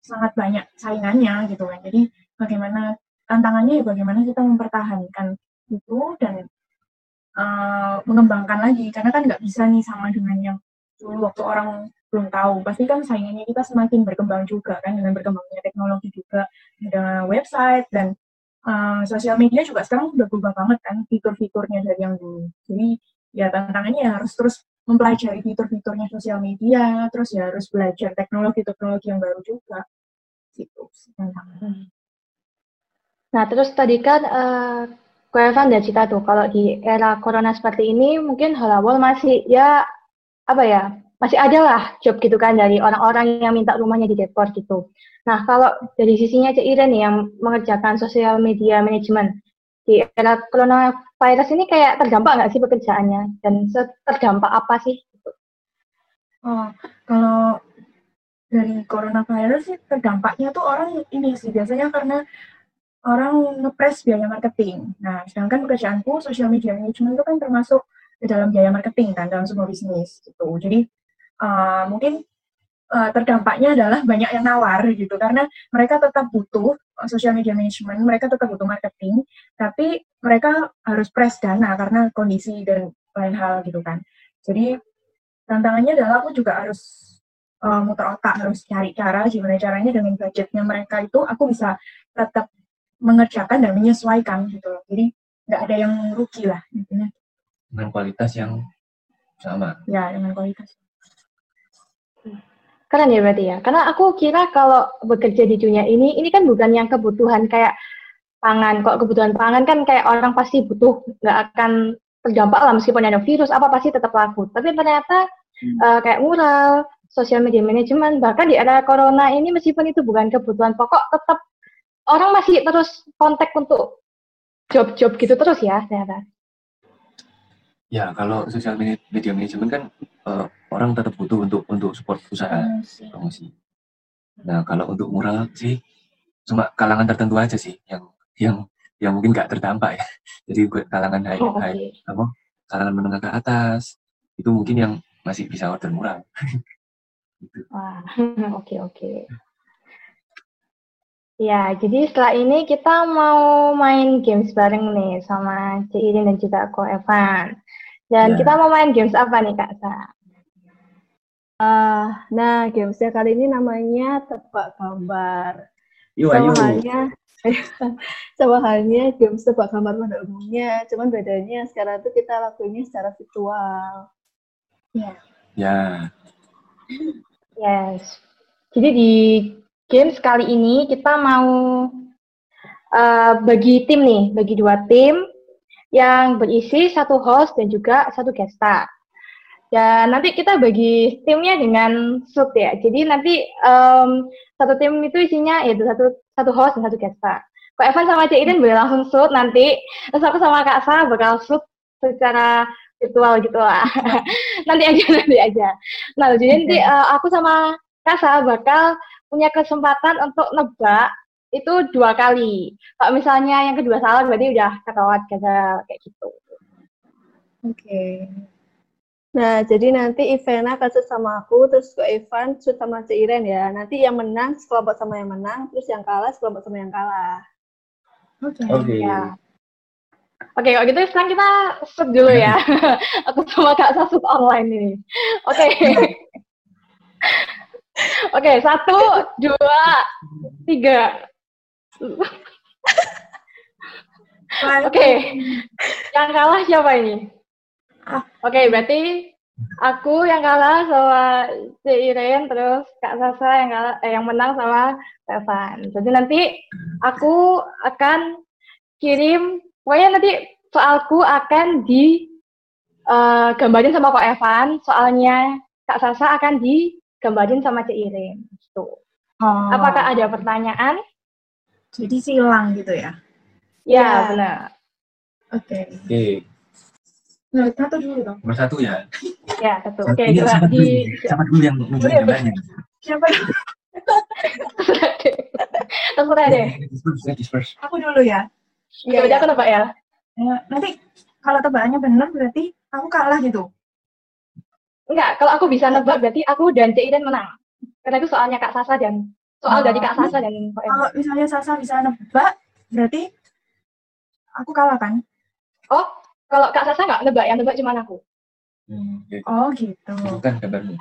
S5: sangat banyak saingannya gitu kan. Jadi bagaimana tantangannya ya bagaimana kita mempertahankan itu dan uh, mengembangkan lagi karena kan nggak bisa nih sama dengan yang dulu waktu orang belum tahu pasti kan saingannya kita semakin berkembang juga kan dengan berkembangnya teknologi juga ada website dan uh, sosial media juga sekarang sudah berubah banget kan fitur-fiturnya dari yang dulu jadi ya tantangannya ya harus terus mempelajari fitur-fiturnya sosial media terus ya harus belajar teknologi-teknologi yang baru juga gitu
S3: Nah, terus tadi kan uh, Evan udah cerita tuh, kalau di era corona seperti ini mungkin hal awal masih ya apa ya, masih ada lah job gitu kan dari orang-orang yang minta rumahnya di dekor gitu. Nah, kalau dari sisinya Cik Iren nih yang mengerjakan sosial media manajemen di era coronavirus ini kayak terdampak nggak sih pekerjaannya dan terdampak apa sih?
S5: Oh, kalau dari coronavirus sih terdampaknya tuh orang ini sih biasanya karena orang ngepres biaya marketing. Nah, sedangkan pekerjaanku social media management itu kan termasuk di dalam biaya marketing kan dalam sebuah bisnis gitu. Jadi uh, mungkin uh, terdampaknya adalah banyak yang nawar gitu karena mereka tetap butuh uh, social media management, mereka tetap butuh marketing, tapi mereka harus press dana karena kondisi dan lain hal gitu kan. Jadi tantangannya adalah aku juga harus uh, muter otak, harus cari cara gimana caranya dengan budgetnya mereka itu aku bisa tetap mengerjakan dan menyesuaikan gitu loh. Jadi nggak ada yang rugi lah intinya.
S4: Dengan kualitas yang sama.
S5: Ya, dengan kualitas.
S3: Keren ya berarti ya. Karena aku kira kalau bekerja di dunia ini, ini kan bukan yang kebutuhan kayak pangan. Kok kebutuhan pangan kan kayak orang pasti butuh, nggak akan terdampak lah meskipun ada virus, apa pasti tetap laku. Tapi ternyata hmm. uh, kayak mural, sosial media manajemen, bahkan di era corona ini meskipun itu bukan kebutuhan pokok, tetap orang masih terus kontak untuk job-job gitu terus ya ternyata.
S4: Ya, kalau sosial media, media manajemen kan uh, orang tetap butuh untuk untuk support usaha promosi. Nah, kalau untuk mural sih cuma kalangan tertentu aja sih yang yang yang mungkin nggak terdampak ya. Jadi buat kalangan high,
S3: Oh, oke.
S4: high- apa, kalangan menengah ke atas itu mungkin yang masih bisa order murah.
S3: Wah, oke oke. Ya, jadi setelah ini kita mau main games bareng nih sama Ci Irin dan juga Ko Evan. Dan
S4: Ya.
S3: kita mau main games apa nih Kak Sa?
S2: Ah, nah, gamesnya kali ini namanya tebak gambar.
S4: Yuk,
S2: sama
S4: ayo.
S2: halnya sama halnya games tebak gambar pada umumnya. Cuman bedanya sekarang tuh kita lakuinnya secara virtual.
S4: Ya,
S3: Yes. Jadi di games kali ini kita mau eh, bagi tim nih, bagi dua tim yang berisi satu host dan juga satu guest star. Dan nanti kita bagi timnya dengan sub ya. Jadi nanti em, satu tim itu isinya yaitu satu satu host dan satu guest star. Kok Evan sama Cik Irin boleh langsung shoot nanti, terus aku sama Kak Sa bakal shoot secara virtual gitu lah. nanti aja, nanti aja. Nah, jadi nanti eh, aku sama Kasa bakal punya kesempatan untuk nebak itu dua kali. Kalau misalnya yang kedua salah berarti udah ketahuan gagal kayak gitu.
S5: Oke.
S2: Nah, jadi nanti Ivana akan shoot sama aku, terus ke Ivan shoot sama si Iren ya. Nanti yang menang sekelompok sama yang menang, terus yang kalah sekelompok sama yang kalah.
S5: Oke.
S4: oke.
S3: Ya. Oke, kalau gitu sekarang kita shoot dulu ya. aku sama Kak Sa shoot online ini. Oke. Oke, satu, dua, tiga. Oke, yang kalah siapa ini?
S5: Ah.
S3: Oke, berarti aku yang kalah sama si Iren, terus Kak Sasa yang kalah, eh, yang menang sama Evan. Jadi nanti aku akan kirim, pokoknya nanti soalku akan di gambarin sama Kak Evan, soalnya Kak Sasa akan digambarin sama Cik Iren. Gitu.
S5: Oh,
S3: Apakah ada pertanyaan?
S5: Jadi silang gitu ya?
S3: Ya,
S2: Ya.
S3: benar.
S5: Oke.
S4: Oke,
S5: Nah, satu dulu dong.
S4: nomor satu ya.
S3: Ya, satu. Oke,
S4: ini
S3: coba
S4: siapa dulu?
S3: di
S4: Siapa dulu yang
S3: Boleh,
S4: gambarnya?
S5: Siapa?
S3: terserah deh.
S4: Disperse, ya.
S5: Aku dulu ya.
S3: Ya, udah aku nebak ya.
S5: Ya, Nanti kalau tebakannya benar berarti aku kalah gitu.
S3: Enggak, kalau aku bisa nebak berarti aku dan Cik Iden menang. Karena itu soalnya Kak Sasa dan soal
S5: Oh.
S3: dari Kak Sasa dan.
S5: Kalau misalnya Sasa bisa nebak, berarti aku kalah kan?
S3: Oh, kalau Kak Sasa nggak nebak, yang nebak cuma aku.
S4: Hmm, oke.
S5: Oh gitu.
S4: Bukan gambarmu.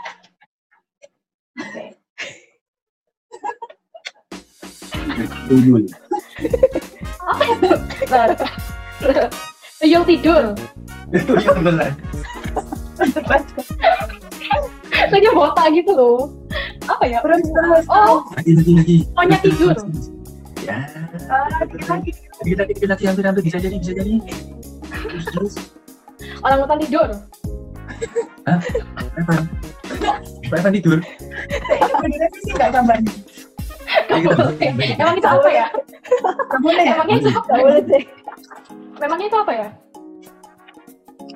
S4: Tuyul.
S3: Tuyul tidur.
S4: Itu yang benar.
S3: Saya botak gitu loh. Apa ya?
S5: Terus terus.
S3: Oh,
S4: Lagi, lagi, lagi.
S3: monyet tidur.
S4: Ya.
S5: Ah, dikit lagi.
S4: Dikit lagi, dikit lagi, hampir, hampir. Bisa jadi, bisa jadi. Terus, terus.
S3: Orang hutan tidur.
S4: Evan. Pak Evan tidur.
S5: Direvisi nggak gambarnya?
S4: Kita.
S3: Emang itu apa ya?
S5: Boleh ya?
S3: Emangnya itu apa?
S2: Boleh sih.
S3: Memangnya itu apa ya?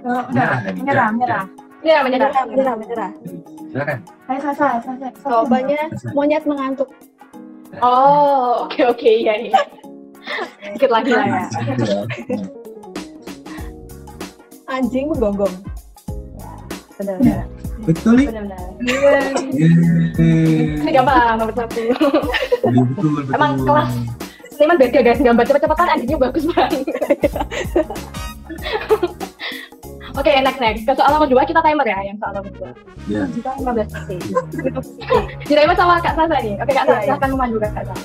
S5: Oh, enggak. Menyerah, menyerah.
S3: Ya, menyerah.
S2: Menyerah, menyerah, menyerah.
S4: Silakan.
S5: Ayo Sasa, Sasa.
S2: Jawabannya monyet mengantuk.
S3: Oh, oke oke iya iya. Dikit lagi lah ya.
S2: Anjing menggonggong.
S3: Benar benar.
S4: Betul nih.
S3: Benar benar.
S4: Yeay.
S3: Ini gampang nomor satu.
S4: Betul, betul.
S3: Emang kelas Seniman beda guys, gambar cepet-cepetan anjingnya bagus banget. Oke, next next. Ke soal nomor dua kita timer ya, yang soal nomor dua.
S4: Ya.
S3: Kita 15 detik. Di timer sama Kak Sasa nih. Oke, Kak Sasa,
S2: Iya, iya.
S3: silahkan memandu Kak Sasa.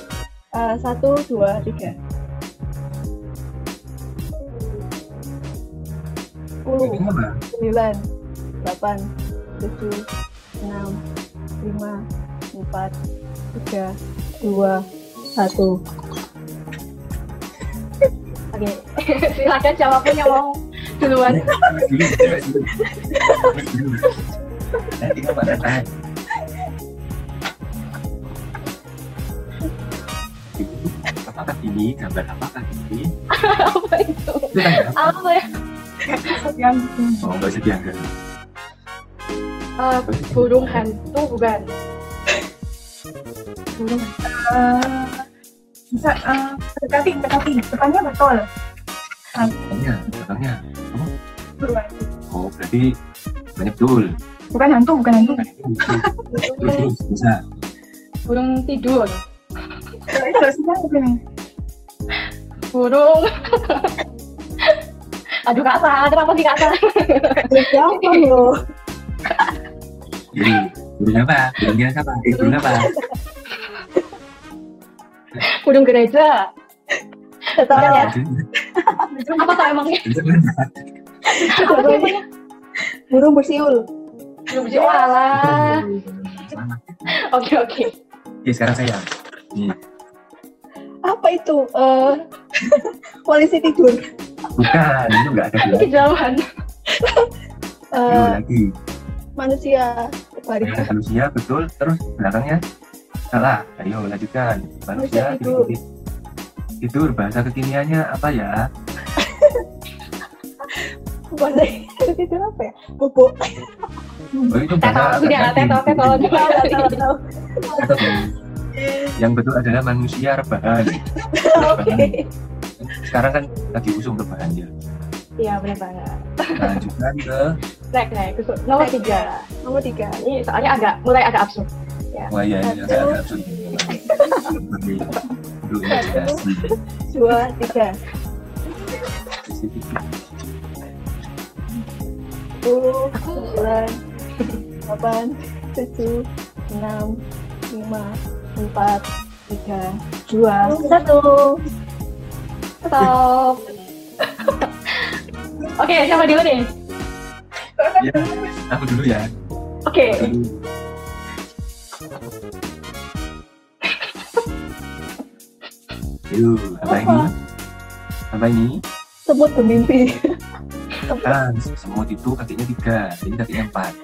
S2: Eh, satu, dua, tiga. Sepuluh, sembilan, delapan, tujuh, enam, lima, empat, tiga, dua, satu.
S3: Oke, silakan siapa pun yang mau duluan.
S4: Nanti kamu ada tahan. Apakah ini gambar apakah ini?
S3: Apa itu? Apa ya?
S5: Yang
S4: Oh, nggak usah diangkat.
S3: Eh, burung hantu bukan? Burung
S5: eh, Bisa eh, dekati, dekati. Depannya betul.
S4: Belakangnya, belakangnya.
S5: Buruan.
S4: Oh, berarti banyak betul.
S5: Bukan hantu, bukan hantu.
S4: Terus, bisa.
S3: Burung tidur. Burung. Aduh Kak Sa, kenapa sih Kak Sa?
S2: Gampang loh.
S4: Jadi, burung apa? Burungnya apa? Eh, burung apa?
S3: Burung gereja.
S2: Tahu ya?
S3: Apa tuh emangnya? Apa tuh emangnya?
S2: Burung bersiul.
S3: Burung. Walah. Oke oke.
S4: Oke, sekarang saya. Nih,
S2: Apa itu? Eh, polisi tidur.
S4: bukan, itu nggak ada.
S3: Kejauhan.
S2: Eh,
S4: lagi.
S2: manusia
S4: Ya, manusia, betul. Terus belakangnya salah. Ayo, lanjutkan. Manusia,
S2: Manusia tidur.
S4: tidur. Tidur, bahasa kekiniannya apa ya?
S2: Bahasa tidur apa ya? Bobo.
S4: Oh, itu bahasa.
S2: Tahu, tahu, tahu.
S4: Bang. Yang betul adalah manusia rebahan.
S2: Oke.
S4: Sekarang kan lagi usung rebahan ya.
S3: Iya benar banget.
S4: Lanjutkan ke
S3: Naik naik. Ke Nomor tiga.
S2: Nomor tiga.
S3: Ini soalnya agak mulai agak absurd.
S4: wah ya ini agak agak absurd. Imajinasi
S2: Dua, tiga. Sepuluh, sembilan, delapan, tujuh, enam, lima, empat, tiga, dua, satu.
S3: Stop. Oke, siapa dulu nih?
S4: Ya, aku dulu ya.
S3: Oke.
S4: Yuk, apa ini? Apa ini?
S2: Semut bermimpi.
S4: Kan, semut itu kakinya tiga, jadi kakinya empat.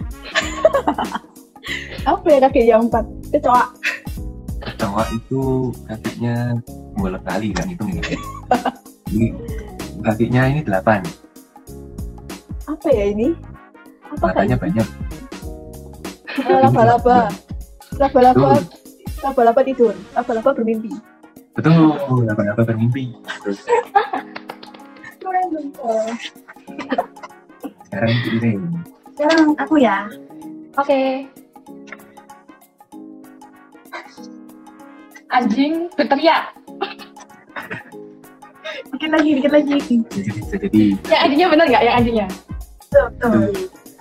S2: Apa ya kaki yang empat? Kecoa.
S4: Kecoa itu kakinya dua kali kan itu nih. Jadi kakinya ini delapan,
S2: Apa ya ini? Apa
S4: matanya banyak.
S2: Eh, Laba-laba. Laba-laba. Laba-laba tidur. Laba-laba bermimpi.
S4: Betul, laba-laba bermimpi. Terus sekarang ini
S5: Sekarang aku ya.
S3: Oke. Anjing berteriak.
S5: Dikit lagi, dikit lagi.
S4: jadi bisa jadi
S3: Yang anjingnya benar nggak? Yang anjingnya?
S5: Tuh, tuh.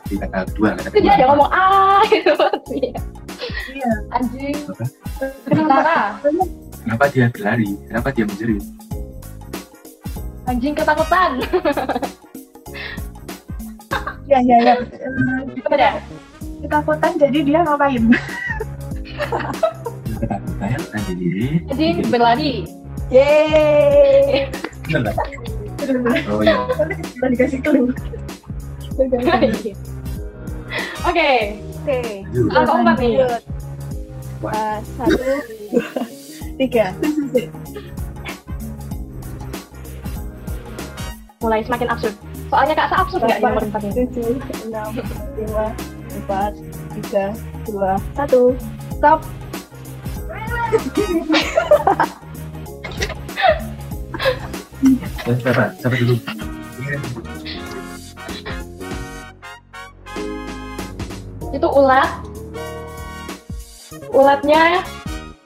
S4: di kata kedua kata
S3: Itu dia ada ngomong ah gitu. Iya. Anjing.
S4: Apa?
S3: Kenapa?
S4: Kenapa dia berlari? Kenapa dia menjerit?
S3: Anjing ketakutan.
S5: Ya, ya, ya.
S3: Dah?
S5: Ketakutan jadi dia ngapain?
S4: Ketakutan diri.
S3: Anjing berlari.
S2: Yeay.
S4: Oh iya.
S5: Udah dikasih clue.
S3: Oke.
S2: Oke.
S3: Soal keempat nih.
S2: Wah, satu, dua, tiga.
S3: Mulai semakin absurd. Soalnya kak Sa absurd nggak yang nomor empat ini?
S2: tujuh, enam, lima, empat, tiga, dua, satu. Stop.
S4: Eh, Siapa? Siapa dulu?
S3: Itu ulat. Ulatnya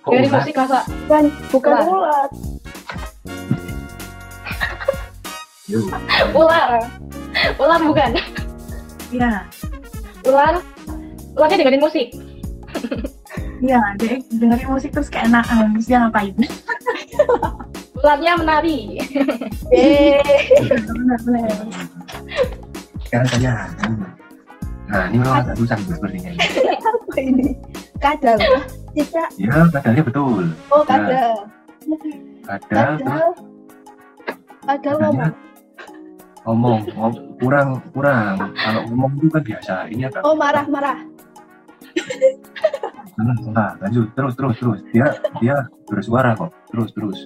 S4: Kok
S3: dari
S4: ulat?
S3: musik masa
S2: Bukan,
S3: Ular.
S2: ulat.
S4: Yuk.
S3: ular. Ular bukan.
S5: Iya.
S3: Ular. Ularnya dengerin musik.
S5: Iya, jadi dengerin musik terus keenakan. Terus dia ngapain?
S3: Ularnya menari.
S2: Yeay.
S5: Benar, benar.
S4: Sekarang saya. Nah, ini memang agak susah sepertinya.
S2: Apa ini? Kadal. Cicak.
S4: Ya, kadalnya betul.
S2: Oh, kadal.
S4: Kadal,
S2: Kadal. Kadal ngomong.
S4: ngomong, ngom- kurang, kurang. Kalau ngomong itu kan biasa. Ini agak
S2: Oh, marah, marah.
S4: Nah, nah, lanjut, terus, terus, terus. Dia, dia bersuara kok. Terus, terus.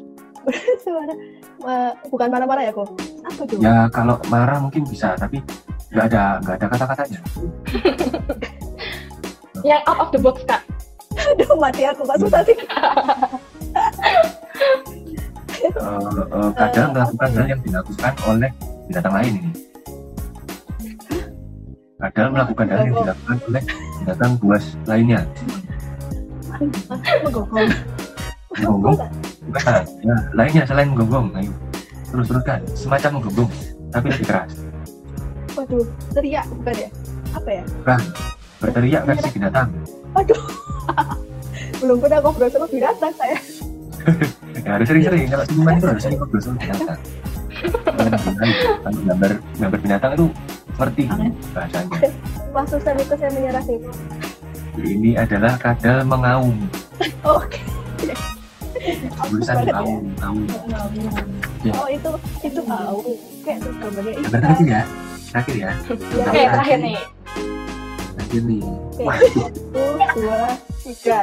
S2: Suara. Ma- bukan marah-marah ya, kok? Apa tuh?
S4: Ya, kalau marah mungkin bisa, tapi nggak ada, nggak ada kata-katanya.
S3: Yang out of the box kak.
S2: Aduh, mati aku. Kok susah sih?
S4: eh, eh, kadang melakukan hal yang dilakukan oleh binatang lain ini. Kadang melakukan hal yang dilakukan oleh binatang buas lainnya.
S2: Menggonggong.
S4: Menggonggong? Bukan. Ya, lainnya selain menggonggong. Ayo. Terus teruskan. Semacam menggonggong, tapi lebih keras.
S2: Waduh, teriak bukan ya? Apa ya?
S4: Bukan. Berteriak versi binatang.
S2: Waduh. Belum pernah ngobrol sama binatang saya.
S4: Ya, harus sering-sering. Kalau siluman itu harus sering ngobrol sama binatang. Kalau gambar gambar binatang itu seperti bahasanya.
S2: Wah, susah itu saya menyerah sih.
S4: Ini adalah kadal mengaum.
S2: Oke.
S4: Tulisan aum, aum. Ya.
S2: Oh, itu itu tahu. Kayak tuh gambarnya
S4: terakhir ya. Terakhir ya.
S2: Ya,
S3: Oke, terakhir nih.
S4: Nih. Wah,
S2: Satu, dua, tiga.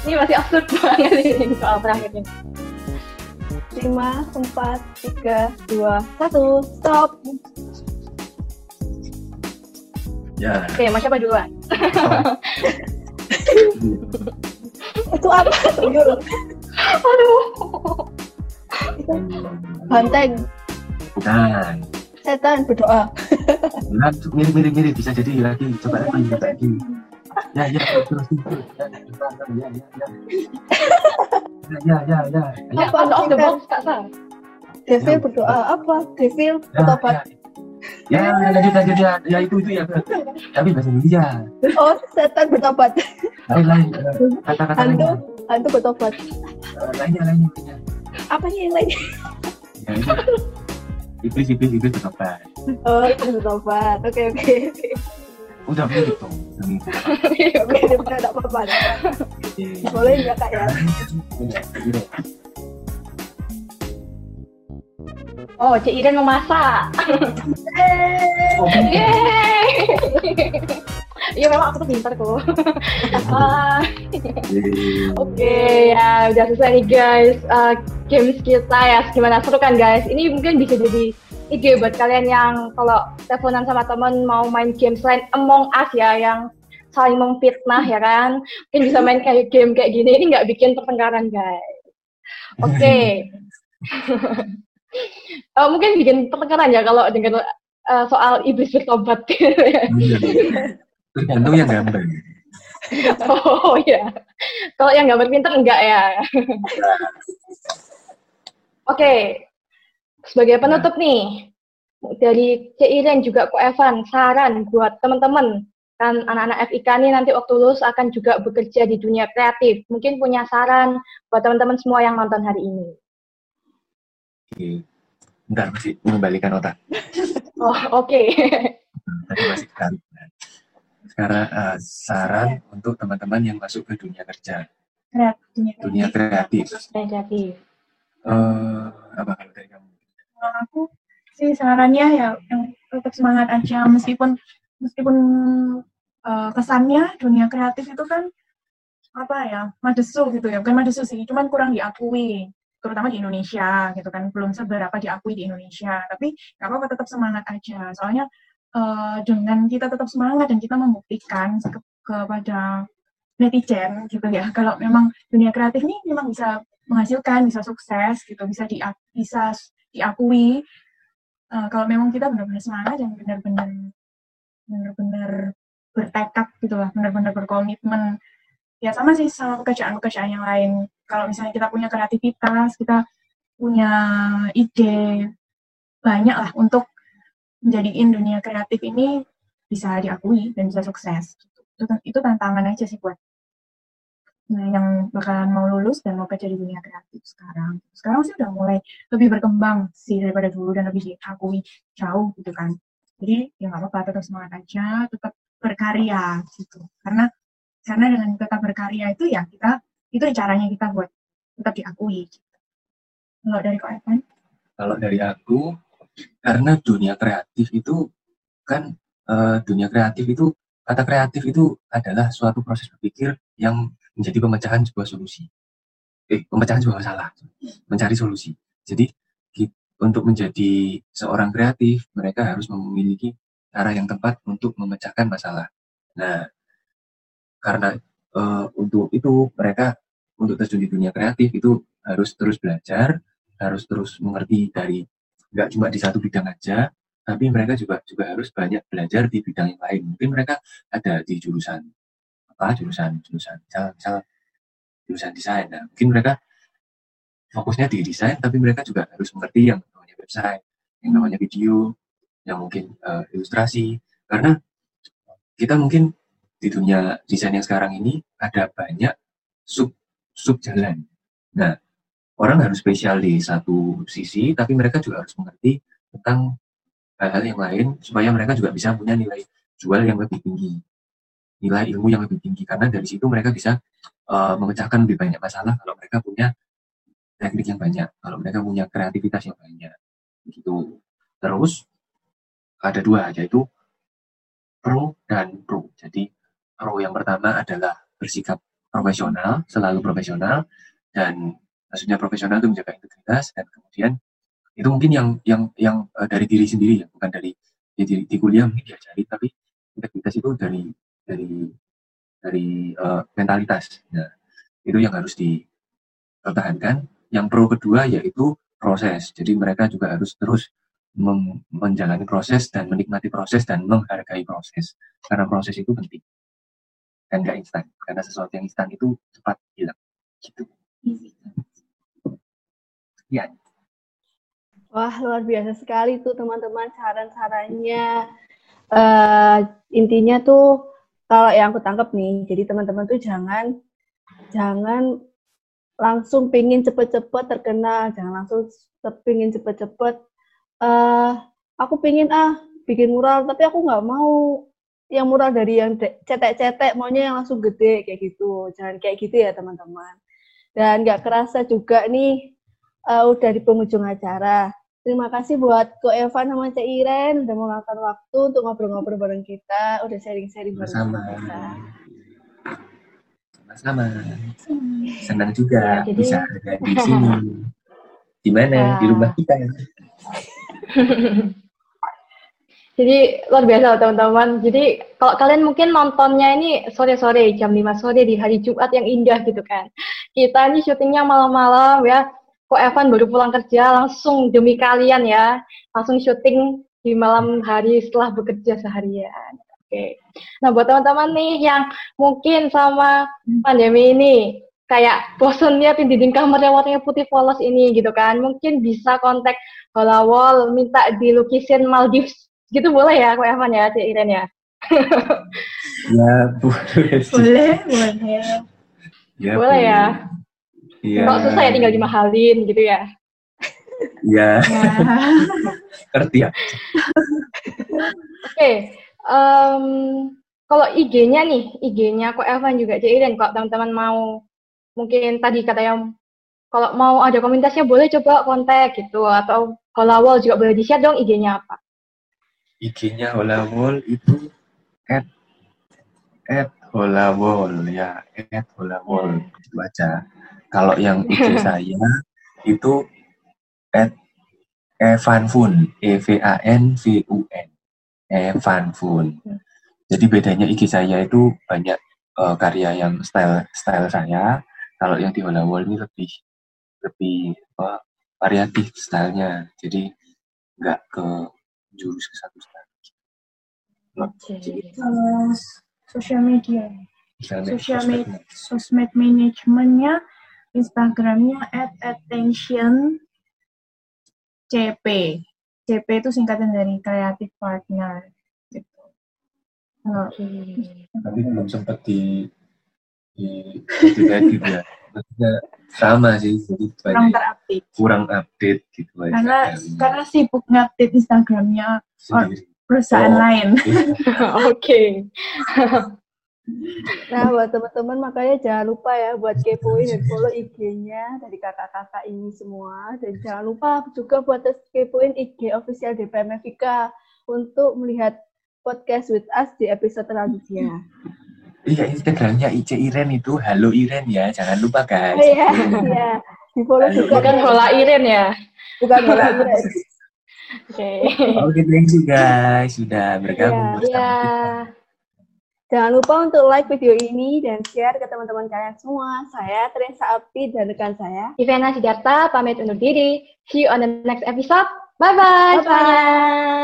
S3: Ini masih absurd banget ini soal terakhirnya.
S2: Lima, empat, tiga, dua, satu. Stop.
S4: ya.
S3: Oke, mau siapa duluan?
S2: Itu apa?
S3: Aduh.
S2: Banteng.
S4: Bukan.
S2: Setan berdoa.
S4: Bukan, mirip mirip mirip bisa jadi lagi. Coba lagi, coba lagi. Ya, ya, terus terus. terus. Ya, ya, ya, ya, ya. Ya, ya, ya, ya. Ya,
S2: Apa?
S3: Out of the box, Kak Sa.
S2: Devil berdoa apa? Devil
S4: ya,
S2: bertobat.
S4: ya. Ya, lanjut, lanjut, ya. Ya, itu, itu ya. Tapi bahasa Indonesia.
S2: Oh, setan bertobat.
S4: Lain, lain. eh, Kata-kata
S2: Hantu, hantu bertobat.
S4: Eh, Lainnya, lainnya. lainnya.
S2: Apa sih yang lainnya?
S4: Ya. Iblis, iblis, iblis bertobat.
S2: Oh, itu bertobat. Oke, oke.
S4: Udah mirip dong. Mirip.
S2: Udah enggak apa-apa. Boleh enggak, Kak ya?
S4: Ya, gitu.
S3: Oh, Cik Iren memasak.
S4: Oh,
S3: Yeay. Iya memang aku tuh pintar kok. Oke ya udah selesai nih guys. Uh, games kita ya gimana? Seru kan guys? Ini mungkin bisa jadi ide buat kalian yang kalau teleponan sama temen mau main game selain Among Us ya yang saling memfitnah ya kan? Mungkin bisa main kayak game kayak gini. Ini nggak bikin pertengkaran guys. Oke Eh, mungkin bikin pertengkaran ya kalau dengan eh, soal iblis bertobat
S4: Iya. Tergantung yang gambar.
S3: oh ya kalau yang gambar pinter enggak ya oke sebagai penutup nih dari C Iren juga Ko Evan saran buat teman-teman kan anak-anak FIK nih nanti waktu lulus akan juga bekerja di dunia kreatif mungkin punya saran buat teman-teman semua yang nonton hari ini.
S4: Bentar, masih mengembalikan otak.
S3: oh oke
S4: Tadi masih tarik. Sekarang eh, saran untuk teman-teman yang masuk ke dunia kerja,
S5: kreatifnya
S4: dunia kreatif.
S3: kreatif
S4: Eh, apa kalau dari kamu?
S5: kalau aku sih sarannya ya yang tetap semangat aja meskipun meskipun eh, kesannya dunia kreatif itu kan apa ya madesu gitu ya bukan madesu sih cuman kurang diakui terutama di Indonesia gitu kan. Belum seberapa diakui di Indonesia tapi nggak apa-apa tetap semangat aja. Soalnya eh, dengan kita tetap semangat dan kita membuktikan ke- kepada netizen gitu ya kalau memang dunia kreatif ini memang bisa menghasilkan bisa sukses gitu bisa di bisa diakui eh, kalau memang kita benar-benar semangat dan benar-benar benar-benar bertekad gitu lah benar-benar berkomitmen ya sama sih sama pekerjaan-pekerjaan yang lain. Kalau misalnya kita punya kreativitas kita punya ide banyak lah untuk menjadiin dunia kreatif ini bisa diakui dan bisa sukses. Itu, itu tantangan aja sih buat nah, yang bakalan mau lulus dan mau kerja di dunia kreatif sekarang. Sekarang sih udah mulai lebih berkembang sih daripada dulu dan lebih diakui jauh gitu kan. Jadi ya nggak apa-apa tetap semangat aja tetap berkarya gitu. Karena karena dengan tetap berkarya itu ya kita itu caranya kita buat tetap diakui gitu. kalau dari kau Evan
S4: Kalau dari aku, karena dunia kreatif itu kan eh, dunia kreatif itu kata kreatif itu adalah suatu proses berpikir yang menjadi pemecahan sebuah solusi. Eh, pemecahan sebuah masalah, mencari solusi. Jadi untuk menjadi seorang kreatif, mereka harus memiliki cara yang tepat untuk memecahkan masalah. Nah, karena eh, untuk itu mereka untuk terjun di dunia kreatif itu harus terus belajar, harus terus mengerti dari nggak cuma di satu bidang aja, tapi mereka juga juga harus banyak belajar di bidang yang lain. Mungkin mereka ada di jurusan apa jurusan jurusan misal, misal jurusan desain. Nah, mungkin mereka fokusnya di desain, tapi mereka juga harus mengerti yang namanya website, yang namanya video, yang mungkin uh, ilustrasi. Karena kita mungkin di dunia desain yang sekarang ini ada banyak sub sub jalan. Nah, orang harus spesial di satu sisi, tapi mereka juga harus mengerti tentang hal-hal yang lain supaya mereka juga bisa punya nilai jual yang lebih tinggi, nilai ilmu yang lebih tinggi. Karena dari situ mereka bisa uh, memecahkan lebih banyak masalah kalau mereka punya teknik yang banyak, kalau mereka punya kreativitas yang banyak, gitu. Terus ada dua, yaitu pro dan pro. Jadi pro yang pertama adalah bersikap profesional, selalu profesional, dan maksudnya profesional itu menjaga integritas, dan kemudian itu mungkin yang yang yang uh, dari diri sendiri ya, bukan dari di, di, di kuliah mungkin diajari, tapi integritas itu dari dari dari uh, mentalitas. Nah, itu yang harus dipertahankan yang pro kedua yaitu proses. Jadi mereka juga harus terus menjalani proses dan menikmati proses dan menghargai proses. Karena proses itu penting. Dan gak instan. Karena sesuatu yang instan itu cepat hilang. Gitu. Ya.
S2: Wah, luar biasa sekali tuh teman-teman saran-sarannya. Uh, intinya tuh kalau yang aku tangkap nih, jadi teman-teman tuh jangan jangan langsung pingin cepet-cepet terkenal, jangan langsung pingin cepet-cepet. Uh, aku pingin ah bikin mural, tapi aku nggak mau yang mural dari yang cetek-cetek, maunya yang langsung gede kayak gitu. Jangan kayak gitu ya teman-teman. Dan nggak kerasa juga nih uh, udah di penghujung acara. Terima kasih buat Ko Evan sama Cek Iren udah meluangkan waktu untuk ngobrol-ngobrol bareng kita, udah sharing-sharing bareng kita.
S4: Sama-sama. Senang juga ya, jadi... bisa ada di sini. Di mana? Ya. Di rumah kita.
S3: jadi luar biasa teman-teman. Jadi kalau kalian mungkin nontonnya ini sore-sore jam 5 sore di hari Jumat yang indah gitu kan. Kita ini syutingnya malam-malam ya. Kok Evan baru pulang kerja langsung demi kalian ya. Langsung syuting di malam hari setelah bekerja seharian. Oke. Nah, buat teman-teman nih yang mungkin sama pandemi ini kayak di dinding kamar yang warnanya putih polos ini gitu kan, mungkin bisa kontak Holawol minta dilukisin Maldives gitu boleh ya, aku Evan ya, Cik Iren ya.
S4: ya, boleh.
S5: Boleh, boleh.
S3: Ya, boleh ya. Iya. Kalau susah ya tinggal dimahalin gitu ya.
S4: Iya. Ya. Ngerti ya.
S3: Oke, um, kalau IG-nya nih, IG-nya kok Evan juga Iren kok teman-teman mau mungkin tadi kata yang kalau mau ada komunitasnya boleh coba kontak gitu atau Holawol juga boleh di-share dong IG-nya apa?
S4: IG-nya Holawol itu at at Holawol ya at Holawol itu aja. Kalau yang IG saya itu at Evanfun E V A N V U N Evan Fun. Jadi bedanya IG saya itu banyak uh, karya yang style style saya. Kalau yang di Wall ini lebih lebih apa, variatif stylenya. Jadi nggak ke jurus ke satu style.
S5: Okay. Uh, social media. Social media, sosmed manajemennya, Instagramnya at attention CP. CP itu singkatan dari kreatif partner gitu.
S4: Okay. Tapi belum sempat di di di gitu ya. Maksudnya sama sih, jadi
S5: kurang terupdate.
S4: Kurang update gitu
S5: aja. Karena karena sibuk ngupdate Instagramnya perusahaan oh, lain.
S3: Oke. okay.
S2: Nah, buat teman-teman makanya jangan lupa ya buat kepoin dan follow IG-nya dari kakak-kakak ini semua. Dan jangan lupa juga buat kepoin IG official DPM Vika untuk melihat podcast with us di episode selanjutnya.
S4: Iya, Instagramnya Ice Iren itu Halo Iren ya, jangan lupa guys.
S2: Oh, iya, iya. Di follow juga.
S3: Bukan Hola Iren ya?
S2: Bukan Hola Iren.
S3: Oke.
S4: Okay. Oke, thank you guys sudah bergabung yeah, bersama yeah. kita.
S2: Jangan lupa untuk like video ini dan share ke teman-teman kalian semua. Saya Teresa Api dan rekan saya.
S3: Ivana Sidarta pamit undur diri. See you on the next episode. Bye-bye.
S2: Bye-bye.